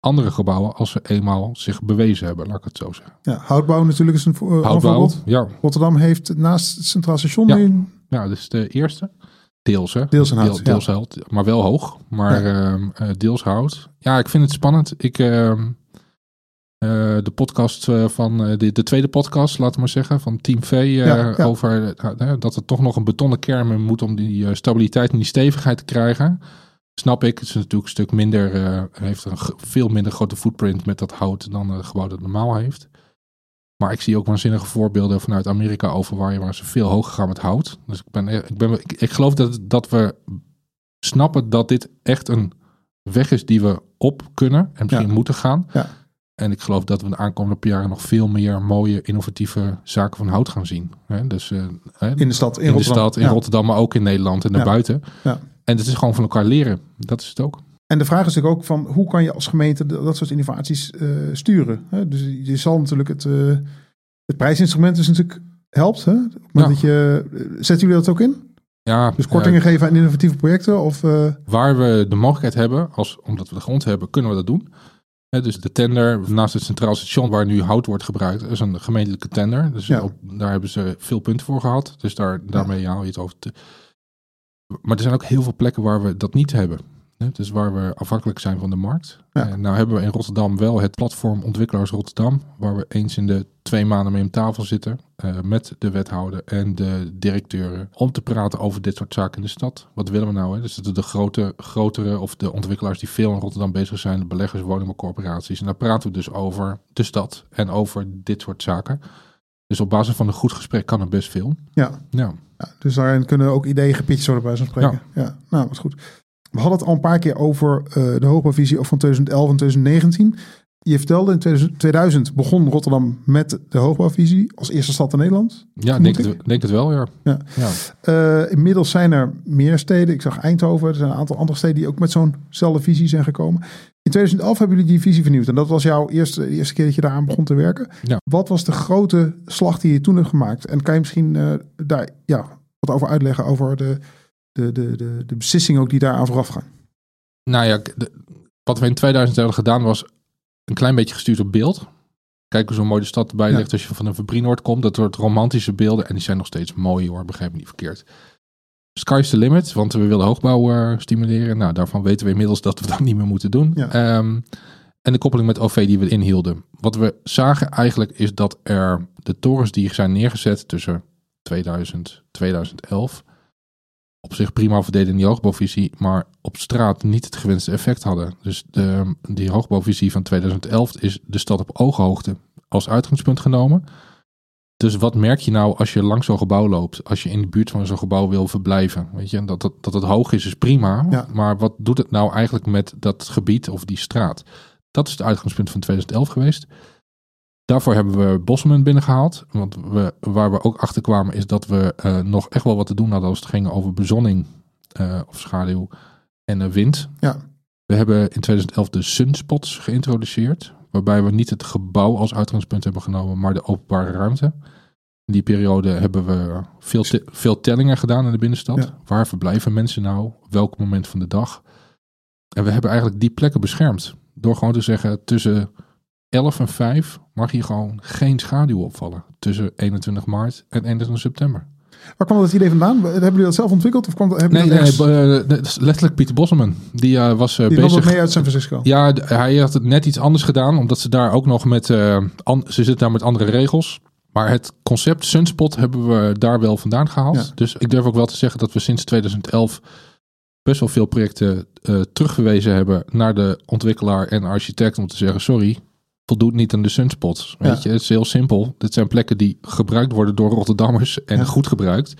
andere gebouwen als ze eenmaal zich bewezen hebben, laat ik het zo zeggen. Ja, houtbouw natuurlijk is een eh, Houtbouw, voorbeeld. ja. Rotterdam heeft naast het Centraal Station Ja. nu... ja, dat is de eerste. Deels, hè? Deels een hout, Deel- ja. deels hout, maar wel hoog. Maar ehm, eh, deels hout. Ja, ik vind het spannend. Ik, ehm, eh, de podcast eh, van de, de tweede podcast, laten we maar zeggen, van Team V. Ja. Over dat er toch nog een betonnen kern in moet om die stabiliteit en die stevigheid te krijgen. Snap ik. Het is natuurlijk een stuk minder, heeft een veel minder grote footprint met dat hout dan een gebouw dat normaal heeft. Maar ik zie ook waanzinnige voorbeelden vanuit Amerika over waar, je- waar ze veel hoger gaan met hout. Dus ik, ben, ik, ben, ik, ik geloof dat, dat we snappen dat dit echt een weg is die we op kunnen en misschien Ja. moeten gaan. Ja. En ik geloof dat we de aankomende jaren nog veel meer mooie, innovatieve zaken van hout gaan zien. Dus eh, In de stad, in, in de Rotterdam. stad, in Ja. Rotterdam, maar ook in Nederland en daarbuiten. Ja. En het is gewoon van elkaar leren. Dat is het ook. En de vraag is natuurlijk ook van hoe kan je als gemeente dat soort innovaties eh, sturen? Hè? Dus je zal natuurlijk het, eh, het prijsinstrument is natuurlijk helpt. Hè? Ja. dat je, eh, zetten jullie dat ook in? Ja, Dus kortingen geven aan innovatieve projecten? Of, waar we de mogelijkheid hebben, als, omdat we de grond hebben, kunnen we dat doen. Hè, dus de tender naast het Centraal Station, waar nu hout wordt gebruikt, is een gemeentelijke tender. Dus Ja. op, daar hebben ze veel punten voor gehad. Dus daar, daarmee haal je het over. Te... Maar er zijn ook heel veel plekken waar we dat niet hebben. Dus waar we afhankelijk zijn van de markt. Ja. En nou hebben we in Rotterdam wel het platform Ontwikkelaars Rotterdam, waar we eens in de twee maanden mee om tafel zitten eh, met de wethouder en de directeuren om te praten over dit soort zaken in de stad. Wat willen we nou? Hè? Dus de, de grote, grotere of de ontwikkelaars die veel in Rotterdam bezig zijn, de beleggers, woningbouwcorporaties. En daar praten we dus over de stad en over dit soort zaken. Dus op basis van een goed gesprek kan er best veel. ja. Ja, ja, dus daarin kunnen ook ideeën gepitcht worden bij zo'n spreken. Ja. nou, dat is goed. We hadden het al een paar keer over eh, de hoogbouwvisie ook van 2011 en 2019. Je vertelde in 2000 2000 begon Rotterdam met de hoogbouwvisie als eerste stad in Nederland. ja denk, het, denk het wel, ja. Ja. ja. Eh, inmiddels zijn er meer steden. Ik zag Eindhoven. Er zijn een aantal andere steden die ook met zo'nzelfde visie zijn gekomen. In 2011 hebben jullie die visie vernieuwd. En dat was jouw eerste, eerste keer dat je daaraan begon te werken. Ja. Wat was de grote slag die je toen hebt gemaakt? En kan je misschien eh, daar ja, wat over uitleggen over de, de, de, de, de beslissingen ook die daaraan vooraf gaan? Nou ja, de- wat we in 2000 hebben gedaan was een klein beetje gestuurd op beeld. Kijk hoe zo'n mooie stad erbij Ja. ligt als je van een Fabrienoord komt. Dat soort romantische beelden. En die zijn nog steeds mooi hoor, begrijp me niet verkeerd. Sky's the limit, want we willen hoogbouw eh, stimuleren. Nou, daarvan weten we inmiddels dat we dat niet meer moeten doen. Ja. Ehm, en de koppeling met OV die we inhielden. Wat we zagen eigenlijk is dat er de torens die zijn neergezet tussen 2000 2011 op zich prima verdeden in die hoogbouwvisie, maar op straat niet het gewenste effect hadden. Dus de, die hoogbouwvisie van 2011 is de stad op ooghoogte als uitgangspunt genomen. Dus wat merk je nou als je langs zo'n gebouw loopt, als je in de buurt van zo'n gebouw wil verblijven? Weet je, dat, dat, dat het hoog is, is prima. Ja. Maar wat doet het nou eigenlijk met dat gebied of die straat? Dat is het uitgangspunt van 2011 geweest. Daarvoor hebben we Bosman binnengehaald. Want we, waar we ook achter kwamen is dat we eh, nog echt wel wat te doen hadden als het ging over bezonning eh, of schaduw en eh, wind. Ja. We hebben in 2011 de sunspots geïntroduceerd. Waarbij we niet het gebouw als uitgangspunt hebben genomen, maar de openbare ruimte. In die periode hebben we veel, te- veel tellingen gedaan in de binnenstad. Ja. Waar verblijven mensen nou? Welk moment van de dag? En we hebben eigenlijk die plekken beschermd. Door gewoon te zeggen, tussen 11 en 5 mag hier gewoon geen schaduw opvallen. Tussen 21 maart en 21 september. Waar kwam dat idee vandaan? Hebben jullie dat zelf ontwikkeld? Of kwam dat, Nee, eh, letterlijk Pieter Bosselman. Die eh, was eh, die nam dat bezig. mee uit San Francisco? Ja, hij had het net iets anders gedaan, omdat ze daar ook nog met. an- ze zitten daar met andere regels. Maar het concept Sunspot hebben we daar wel vandaan gehaald. Ja. Dus ik durf ook wel te zeggen dat we sinds 2011 best wel veel projecten terugverwezen hebben naar de ontwikkelaar en architect om te zeggen: sorry, voldoet niet aan de sunspots. Weet Ja. je, het is heel simpel. Dit zijn plekken die gebruikt worden door Rotterdammers en Ja. goed gebruikt.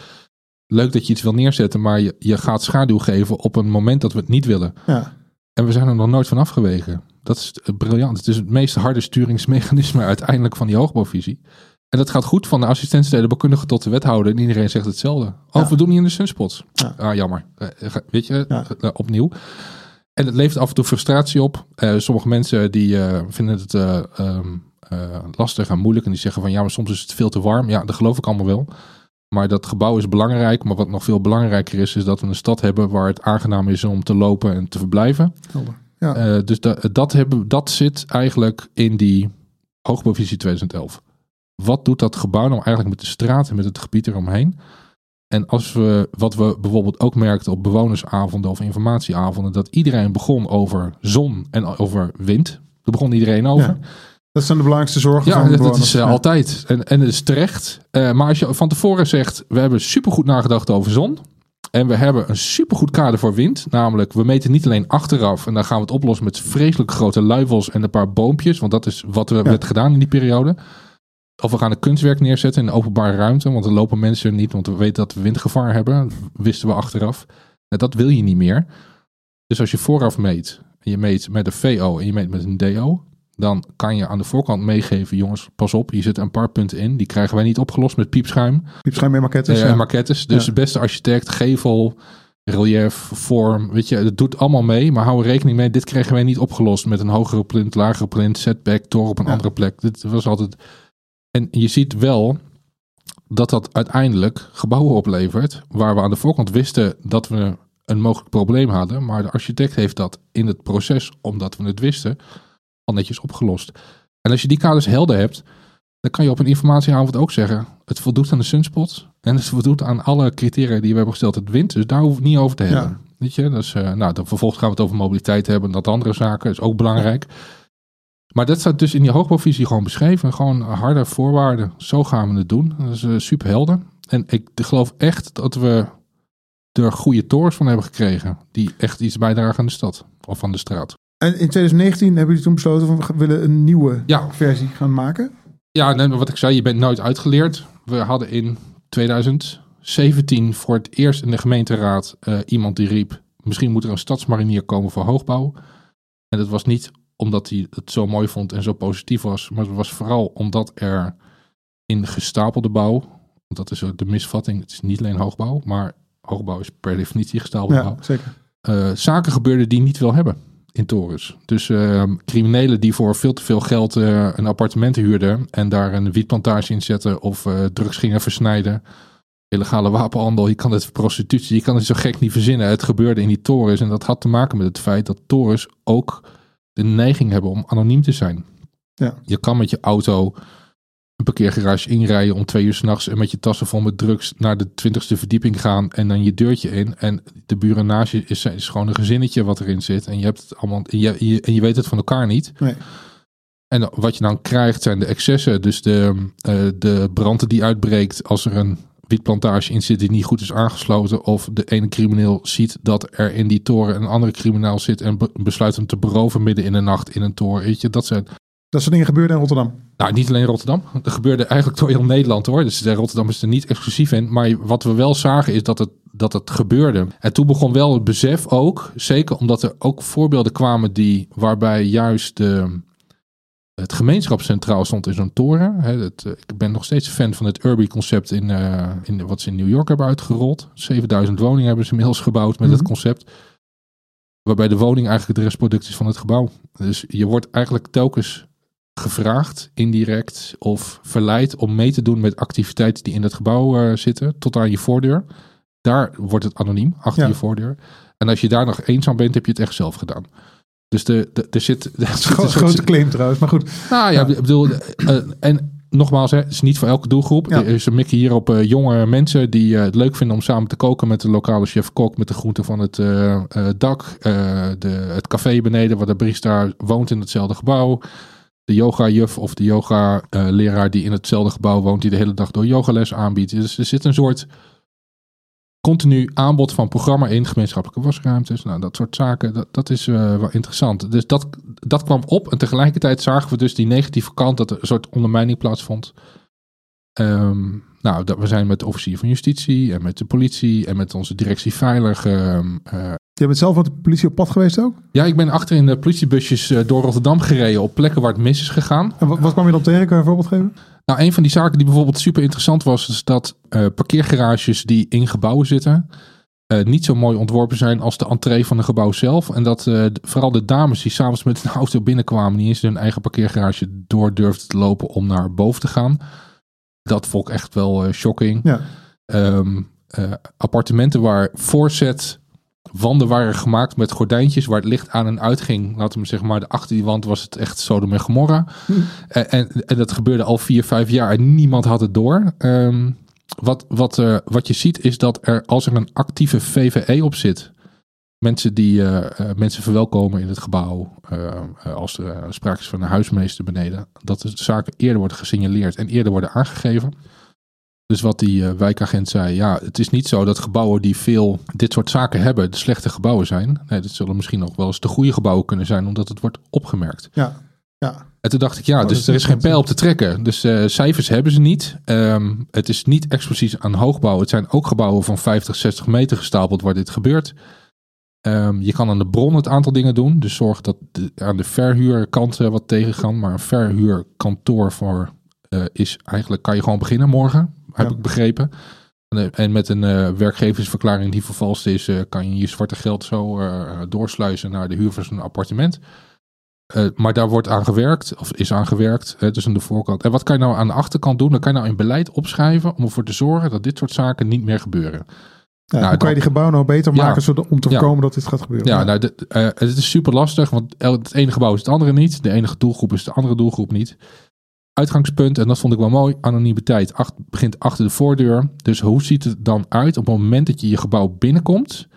Leuk dat je iets wil neerzetten, maar je, je gaat schaduw geven op een moment dat we het niet willen. Ja. En we zijn er nog nooit van afgeweken. Dat is eh, briljant. Het is het meest harde sturingsmechanisme uiteindelijk van die hoogbouwvisie. En dat gaat goed van de assistent-stedenbouwkundige tot de wethouder. En iedereen zegt hetzelfde. Oh, Ja. we doen niet in de sunspots. Ja. Ah, jammer. Eh, ga- Weet je, eh, opnieuw. En het levert af en toe frustratie op. Eh, sommige mensen die eh, vinden het eh, ehm, eh, lastig en moeilijk. En die zeggen van ja, maar soms is het veel te warm. Ja, dat geloof ik allemaal wel. Maar dat gebouw is belangrijk. Maar wat nog veel belangrijker is, is dat we een stad hebben waar het aangenaam is om te lopen en te verblijven. Helder. Ja. Eh, dus da- dat, hebben, dat zit eigenlijk in die hoogbouwvisie 2011. Wat doet dat gebouw nou eigenlijk met de straat en met het gebied eromheen? En als we, wat we bijvoorbeeld ook merkten op bewonersavonden of informatieavonden, dat iedereen begon over zon en over wind. Daar begon iedereen over. Ja. Dat zijn de belangrijkste zorgen Ja, van de dat, is eh, altijd. En, en dat is terecht. Eh, maar als je van tevoren zegt, we hebben supergoed nagedacht over zon. En we hebben een supergoed kader voor wind. Namelijk, we meten niet alleen achteraf. En dan gaan we het oplossen met vreselijk grote luifels en een paar boompjes. Want dat is wat er werd gedaan in die periode. Of we gaan een kunstwerk neerzetten in de openbare ruimte. Want er lopen mensen niet. Want we weten dat we windgevaar hebben. Wisten we achteraf. Nou, dat wil je niet meer. Dus als je vooraf meet. En je meet met een VO en je meet met een DO dan kan je aan de voorkant meegeven, jongens, pas op, hier zitten een paar punten in. Die krijgen wij niet opgelost met piepschuim Piepschuim en maquettes. eh, ja. maquettes. Dus Ja. de beste architect, gevel, relief, vorm, weet je, het doet allemaal mee. Maar hou er rekening mee, dit kregen wij niet opgelost met een hogere plint, lagere plint, setback, toren op een Ja. andere plek. Dit was altijd... En je ziet wel dat dat uiteindelijk gebouwen oplevert, waar we aan de voorkant wisten dat we een mogelijk probleem hadden. Maar de architect heeft dat in het proces, omdat we het wisten, al netjes opgelost. En als je die kaders helder hebt, dan kan je op een informatieavond ook zeggen: het voldoet aan de sunspot en het voldoet aan alle criteria die we hebben gesteld. Het wint, dus daar hoeven we het niet over te hebben. Ja. Weet je, dus, eh, nou, dan vervolgens gaan we het over mobiliteit hebben en dat andere zaken is ook belangrijk. Maar dat staat dus in die hoogbouwvisie gewoon beschreven. Gewoon harde voorwaarden. Zo gaan we het doen. Dat is eh, super helder. En ik geloof echt dat we er goede torens van hebben gekregen. Die echt iets bijdragen aan de stad of aan de straat. En in 2019 hebben jullie toen besloten van we willen een nieuwe Ja. versie gaan maken. Ja, nee, wat ik zei, je bent nooit uitgeleerd. We hadden in 2017 voor het eerst in de gemeenteraad eh, iemand die riep... misschien moet er een stadsmarinier komen voor hoogbouw. En dat was niet omdat hij het zo mooi vond en zo positief was... maar het was vooral omdat er in gestapelde bouw... want dat is de misvatting, het is niet alleen hoogbouw... maar hoogbouw is per definitie gestapelde bouw Ja, zeker. eh, zaken gebeurden die niet wil hebben in torens. Dus eh, criminelen die voor veel te veel geld eh, een appartement huurden en daar een wietplantage in zetten of eh, drugs gingen versnijden. Illegale wapenhandel, je kan het prostitutie, je kan het zo gek niet verzinnen. Het gebeurde in die torens en dat had te maken met het feit dat torens ook de neiging hebben om anoniem te zijn. Ja. Je kan met je auto een parkeergarage inrijden om twee uur s'nachts en met je tassen vol met drugs naar de twintigste verdieping gaan en dan je deurtje in. En de buren naast je is, is gewoon een gezinnetje wat erin zit. En je, hebt het allemaal, en je, je- en je weet het van elkaar niet. Nee. En wat je dan krijgt zijn de excessen. Dus de, eh, de brand die uitbreekt als er een wietplantage in zit die niet goed is aangesloten. Of de ene crimineel ziet dat er in die toren een andere criminaal zit en be- besluit hem te beroven midden in de nacht in een toren. Weet je, dat zijn Dat soort dingen gebeurden in Rotterdam. nou, niet alleen Rotterdam. Er gebeurde eigenlijk door heel Nederland hoor. Dus eh, Rotterdam is er niet exclusief in. Maar wat we wel zagen is dat het, dat het gebeurde. En toen begon wel het besef ook. Zeker omdat er ook voorbeelden kwamen die, waarbij juist de, het gemeenschap centraal stond in zo'n toren. Eh, ik ben nog steeds fan van het Urby-concept in, eh, in wat ze in New York hebben uitgerold. 7000 woningen hebben ze inmiddels gebouwd met Mhm. het concept. Waarbij de woning eigenlijk het restproduct is van het gebouw. Dus je wordt eigenlijk telkens gevraagd, indirect of verleid om mee te doen met activiteiten die in het gebouw eh, zitten, tot aan je voordeur. Daar wordt het anoniem, achter Ja. je voordeur. En als je daar nog eenzaam bent, heb je het echt zelf gedaan. Dus de, de, er zit... er zit Gro- een soort- grote claim trouwens, maar goed. nou ja, ik bedoel, eh, en nogmaals, hè, het is niet voor elke doelgroep. Ja. Er is een mikje hier op eh, jonge mensen die eh, het leuk vinden om samen te koken met de lokale chef-kok, met de groenten van het dak, de, het café beneden waar de barista woont in hetzelfde gebouw. De yoga-juf of de yoga-leraar die in hetzelfde gebouw woont, die de hele dag door yogales aanbiedt. Dus er zit een soort continu aanbod van programma in, gemeenschappelijke wasruimtes, nou dat soort zaken, dat, is eh, wel interessant. Dus dat, dat kwam op en tegelijkertijd zagen we dus die negatieve kant dat er een soort ondermijning plaatsvond. Ehm, nou, dat, we zijn met de officier van justitie en met de politie en met onze directie veilig. ehm, eh, Je bent zelf met de politie op pad geweest ook? ja, ik ben achter in de politiebusjes eh, door Rotterdam gereden op plekken waar het mis is gegaan. En wat, wat kwam je dan tegen? Kun je een voorbeeld geven? Nou, een van die zaken die bijvoorbeeld super interessant was, is dat eh, parkeergarages die in gebouwen zitten, niet zo mooi ontworpen zijn als de entree van een gebouw zelf. En dat vooral de dames die s'avonds met een auto binnenkwamen, niet eens hun eigen parkeergarage door durfden te lopen om naar boven te gaan. Dat vond ik echt wel eh, shocking. Ja. ehm, eh, appartementen waar voorzet wanden waren gemaakt met gordijntjes waar het licht aan en uit ging. Laten we zeggen maar, de achter die wand was het echt Sodom en Gomorra. En, en, en dat gebeurde al vier, vijf jaar en niemand had het door. Ehm, wat, wat, eh, wat je ziet is dat er, als er een actieve VVE op zit, mensen die eh, eh, mensen verwelkomen in het gebouw, eh, als er sprake is van een huismeester beneden, dat de zaken eerder worden gesignaleerd en eerder worden aangegeven. Dus wat die wijkagent zei, ja, het is niet zo dat gebouwen die veel dit soort zaken hebben, de slechte gebouwen zijn. Nee, dat zullen misschien ook wel eens de goede gebouwen kunnen zijn, omdat het wordt opgemerkt. Ja, ja. En toen dacht ik, ja, Oh, dus er is geen pijl op te trekken. Dus cijfers hebben ze niet. Ehm, het is niet expliciet aan hoogbouw. Het zijn ook gebouwen van 50, 60 meter gestapeld waar dit gebeurt. Ehm, je kan aan de bron het aantal dingen doen. Dus zorg dat de, aan de verhuurkant eh, wat tegengaan. Maar een verhuurkantoor voor eh, is eigenlijk, kan je gewoon beginnen morgen. Heb Ja. ik begrepen. En, eh, En met een eh, werkgeversverklaring die vervalst is, kan je je zwarte geld zo doorsluizen naar de huur van zo'n appartement. Maar daar wordt aan gewerkt, of is aan gewerkt, hè, dus aan de voorkant. En wat kan je nou aan de achterkant doen? Dan kan je nou in beleid opschrijven om ervoor te zorgen dat dit soort zaken niet meer gebeuren. Ja, Nou, hoe kan je die gebouwen nou beter Ja. maken zodat, om te Ja. voorkomen dat dit gaat gebeuren? Ja, nou, de- eh, het is super lastig, want het ene gebouw is het andere niet. De enige doelgroep is de andere doelgroep niet. Uitgangspunt, en dat vond ik wel mooi, anonimiteit acht, begint achter de voordeur. Dus hoe ziet het dan uit op het moment dat je je gebouw binnenkomt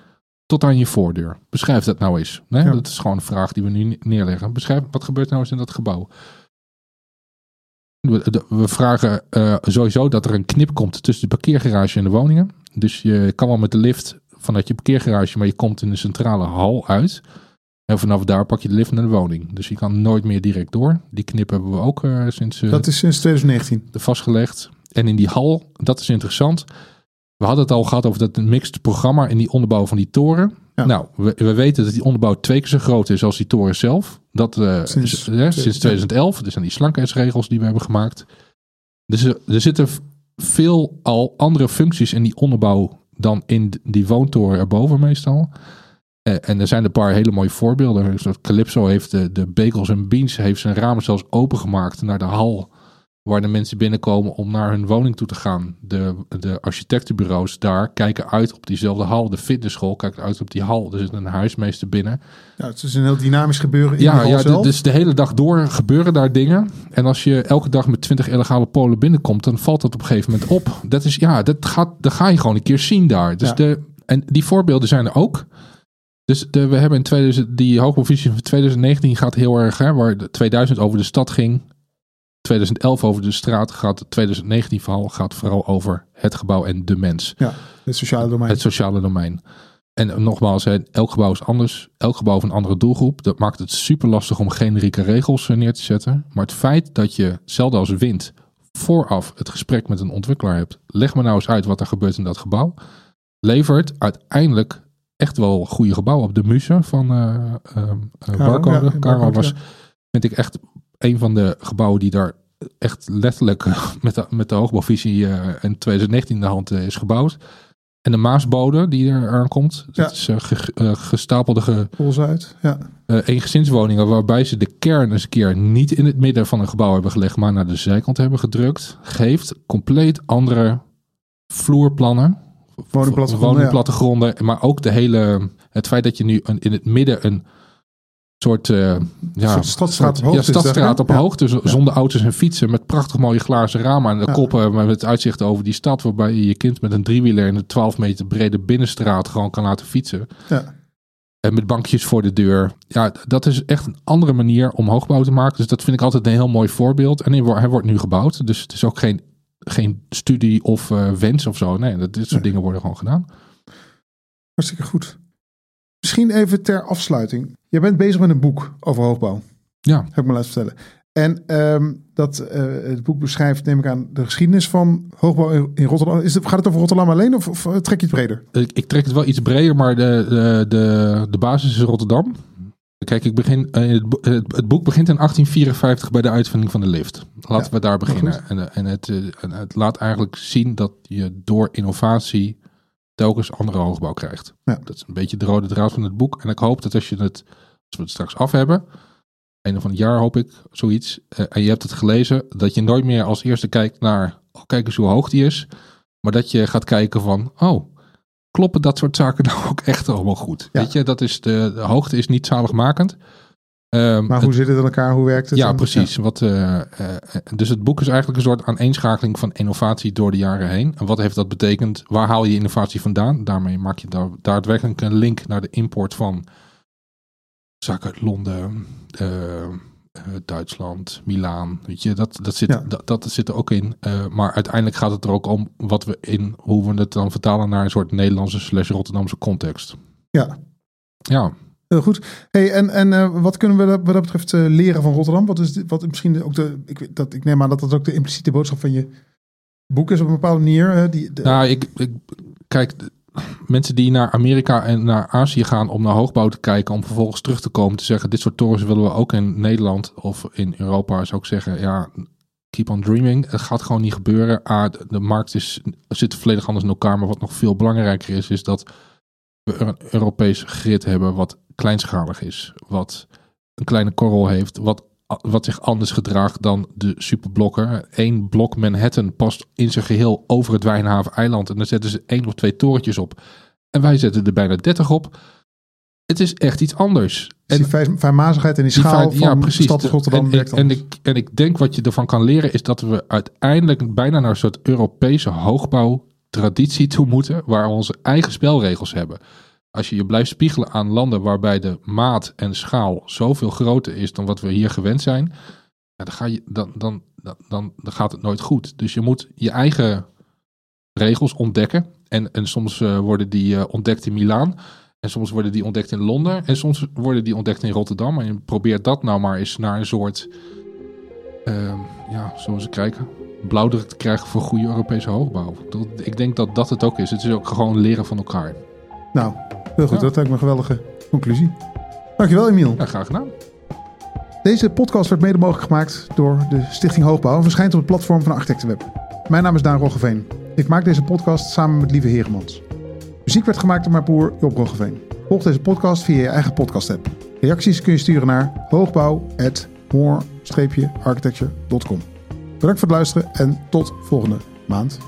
tot aan je voordeur? Beschrijf dat nou eens. Nee? Dat is gewoon een vraag die we nu neerleggen. Beschrijf, wat gebeurt nou eens in dat gebouw? We, de- we vragen eh, sowieso dat er een knip komt tussen de parkeergarage en de woningen. Dus je kan wel met de lift vanuit je parkeergarage, maar je komt in de centrale hal uit. En vanaf daar pak je de lift naar de woning. Dus je kan nooit meer direct door. Die knip hebben we ook eh, sinds eh, Dat is sinds 2019. vastgelegd. En in die hal, dat is interessant. We hadden het al gehad over dat mixed programma in die onderbouw van die toren. Ja. Nou, we, we weten dat die onderbouw twee keer zo groot is als die toren zelf. Dat eh, Sinds- is- hè, sinds 2011. Dus zijn die slankheidsregels die we hebben gemaakt. Dus er, er zitten veel al andere functies in die onderbouw dan in die woontoren erboven meestal. Eh, en er zijn een paar hele mooie voorbeelden. Calypso heeft de, de Bagels en Beans heeft zijn ramen zelfs opengemaakt naar de hal. Waar de mensen binnenkomen om naar hun woning toe te gaan. De, de architectenbureaus daar kijken uit op diezelfde hal. De fitnessschool kijkt uit op die hal. Er zit een huismeester binnen. Ja, het is een heel dynamisch gebeuren in Ja, hal ja de- zelf. dus de hele dag door gebeuren daar dingen. En als je elke dag met 20 illegale Polen binnenkomt, dan valt dat op een gegeven moment op. Dat is, ja, dat, gaat, dat ga je gewoon een keer zien daar. Dus Ja. de, en die voorbeelden zijn er ook. Dus de, we hebben in 2000, die hoogprovisie van 2019 gaat heel erg, hè, waar de 2000 over de stad ging. 2011 over de straat gaat. Het 2019 verhaal gaat vooral over het gebouw en de mens. Ja, het sociale domein. Het sociale domein. En nogmaals, elk gebouw is anders. Elk gebouw heeft een andere doelgroep. Dat maakt het super lastig om generieke regels neer te zetten. Maar het feit dat je, hetzelfde als wind, vooraf het gesprek met een ontwikkelaar hebt. Leg me nou eens uit wat er gebeurt in dat gebouw. Levert uiteindelijk echt wel goede gebouwen op. De Muse van Barcode. ja, was, vind ik echt een van de gebouwen die daar echt letterlijk met de, met de hoogbouwvisie eh, in 2019 in de hand eh, is gebouwd. En de Maasbode die er aankomt. Dat Ja. is eh, ge- gestapelde ge, uit. Ja. eengezinswoningen waarbij ze de kern eens een keer niet in het midden van een gebouw hebben gelegd, maar naar de zijkant hebben gedrukt. Geeft compleet andere vloerplannen. Woningplattegronden, Woningplattegronden, maar ook de hele, het feit dat je nu een, in het midden een soort, eh, ja, soort stadstraat op hoogte Ja, stadstraat op. Ja. zonder auto's en fietsen, met prachtig mooie glazen ramen aan de Ja. koppen, met uitzicht over die stad, waarbij je je kind met een driewieler in een 12 meter brede binnenstraat gewoon kan laten fietsen. Ja. En met bankjes voor de deur. Ja, dat is echt een andere manier om hoogbouw te maken. Dus dat vind ik altijd een heel mooi voorbeeld. En hij wordt- nu gebouwd. Dus het is ook geen, geen studie of eh, wens of zo. Nee, dat, dit soort Nee. dingen worden gewoon gedaan. Hartstikke goed. Misschien even ter afsluiting. Je bent bezig met een boek over hoogbouw. Ja, Heb ik me laten vertellen. En ehm, dat, eh, het boek beschrijft, neem ik aan, de geschiedenis van hoogbouw in, Rotterdam. Is het, gaat het over Rotterdam alleen of, of trek je het breder? ik, ik trek het wel iets breder, maar de, de, de, de basis is Rotterdam. Kijk, ik begin, eh, het, bo- het, het boek begint in 1854 bij de uitvinding van de lift. Laten Ja, we daar beginnen. En, eh, en, het, eh, en het laat eigenlijk zien dat je door innovatie telkens andere hoogbouw krijgt. Ja. Dat is een beetje de rode draad van het boek. En ik hoop dat als je het, als we het straks af hebben, einde van het jaar hoop ik, zoiets, eh, en je hebt het gelezen, dat je nooit meer als eerste kijkt naar, oh, kijk eens hoe hoog die is. Maar dat je gaat kijken van, oh, kloppen dat soort zaken nou ook echt allemaal goed? Ja. Weet je, dat is de, de hoogte is niet zaligmakend. Ehm, Maar hoe zit het in elkaar? Hoe werkt het? ja, precies. Wat, eh, eh, dus het boek is eigenlijk een soort aaneenschakeling van innovatie door de jaren heen. En wat heeft dat betekend? Waar haal je innovatie vandaan? Daarmee maak je daar daadwerkelijk een link naar de import van zaken uit Londen, eh, eh, Duitsland, Milaan. Weet je, dat, dat, zit, Ja. dat, dat zit er ook in. Maar uiteindelijk gaat het er ook om wat we in, hoe we het dan vertalen naar een soort Nederlandse slash Rotterdamse context. Ja, Ja, heel goed. Hey, en en eh, wat kunnen we dat- wat betreft eh, leren van Rotterdam? Wat is wat misschien ook de. Ik, dat, ik neem aan dat dat ook de impliciete boodschap van je boek is op een bepaalde manier. hè, die, de- Nou, ik, ik kijk, mensen die naar Amerika en naar Azië gaan om naar hoogbouw te kijken, om vervolgens terug te komen te zeggen, dit soort torens willen we ook in Nederland of in Europa, zou ik zeggen, ja, keep on dreaming. Het gaat gewoon niet gebeuren. A, de, de markt is, zit volledig anders in elkaar, maar wat nog veel belangrijker is, is dat we een Europees grid hebben wat kleinschalig is, wat een kleine korrel heeft, wat wat zich anders gedraagt dan de superblokken. Eén blok Manhattan past in zijn geheel over het Wijnhaven-eiland. En dan zetten ze één of twee torentjes op. En wij zetten er bijna dertig op. Het is echt iets anders. Dus die fijn- fijnmazigheid en die die schaal van de stad Rotterdam en, werkt en, ik, en ik denk wat je ervan kan leren is dat we uiteindelijk bijna naar een soort Europese hoogbouwtraditie toe moeten, waar we onze eigen spelregels hebben. Als je je blijft spiegelen aan landen waarbij de maat en schaal zoveel groter is dan wat we hier gewend zijn, dan, ga je, dan, dan, dan, dan, gaat het nooit goed. Dus je moet je eigen regels ontdekken. En, en soms eh, worden die eh, ontdekt in Milaan. En soms worden die ontdekt in Londen. En soms worden die ontdekt in Rotterdam. En je probeert dat nou maar eens naar een soort. ehm, ja, we eens kijken. Blauwdruk te krijgen voor goede Europese hoogbouw. Ik denk dat dat het ook is. Het is ook gewoon leren van elkaar. Nou, heel goed. Ja. Dat lijkt me een geweldige conclusie. Dankjewel, Emiel. Ja, graag gedaan. Deze podcast werd mede mogelijk gemaakt door de Stichting Hoogbouw en verschijnt op het platform van Architectenweb. Mijn naam is Daan Roggeveen. Ik maak deze podcast samen met Lieve Heremans. Muziek werd gemaakt door mijn broer Job Roggeveen. Volg deze podcast via je eigen podcast app. Reacties kun je sturen naar hoogbouw.more-architecture.com. Bedankt voor het luisteren en tot volgende maand.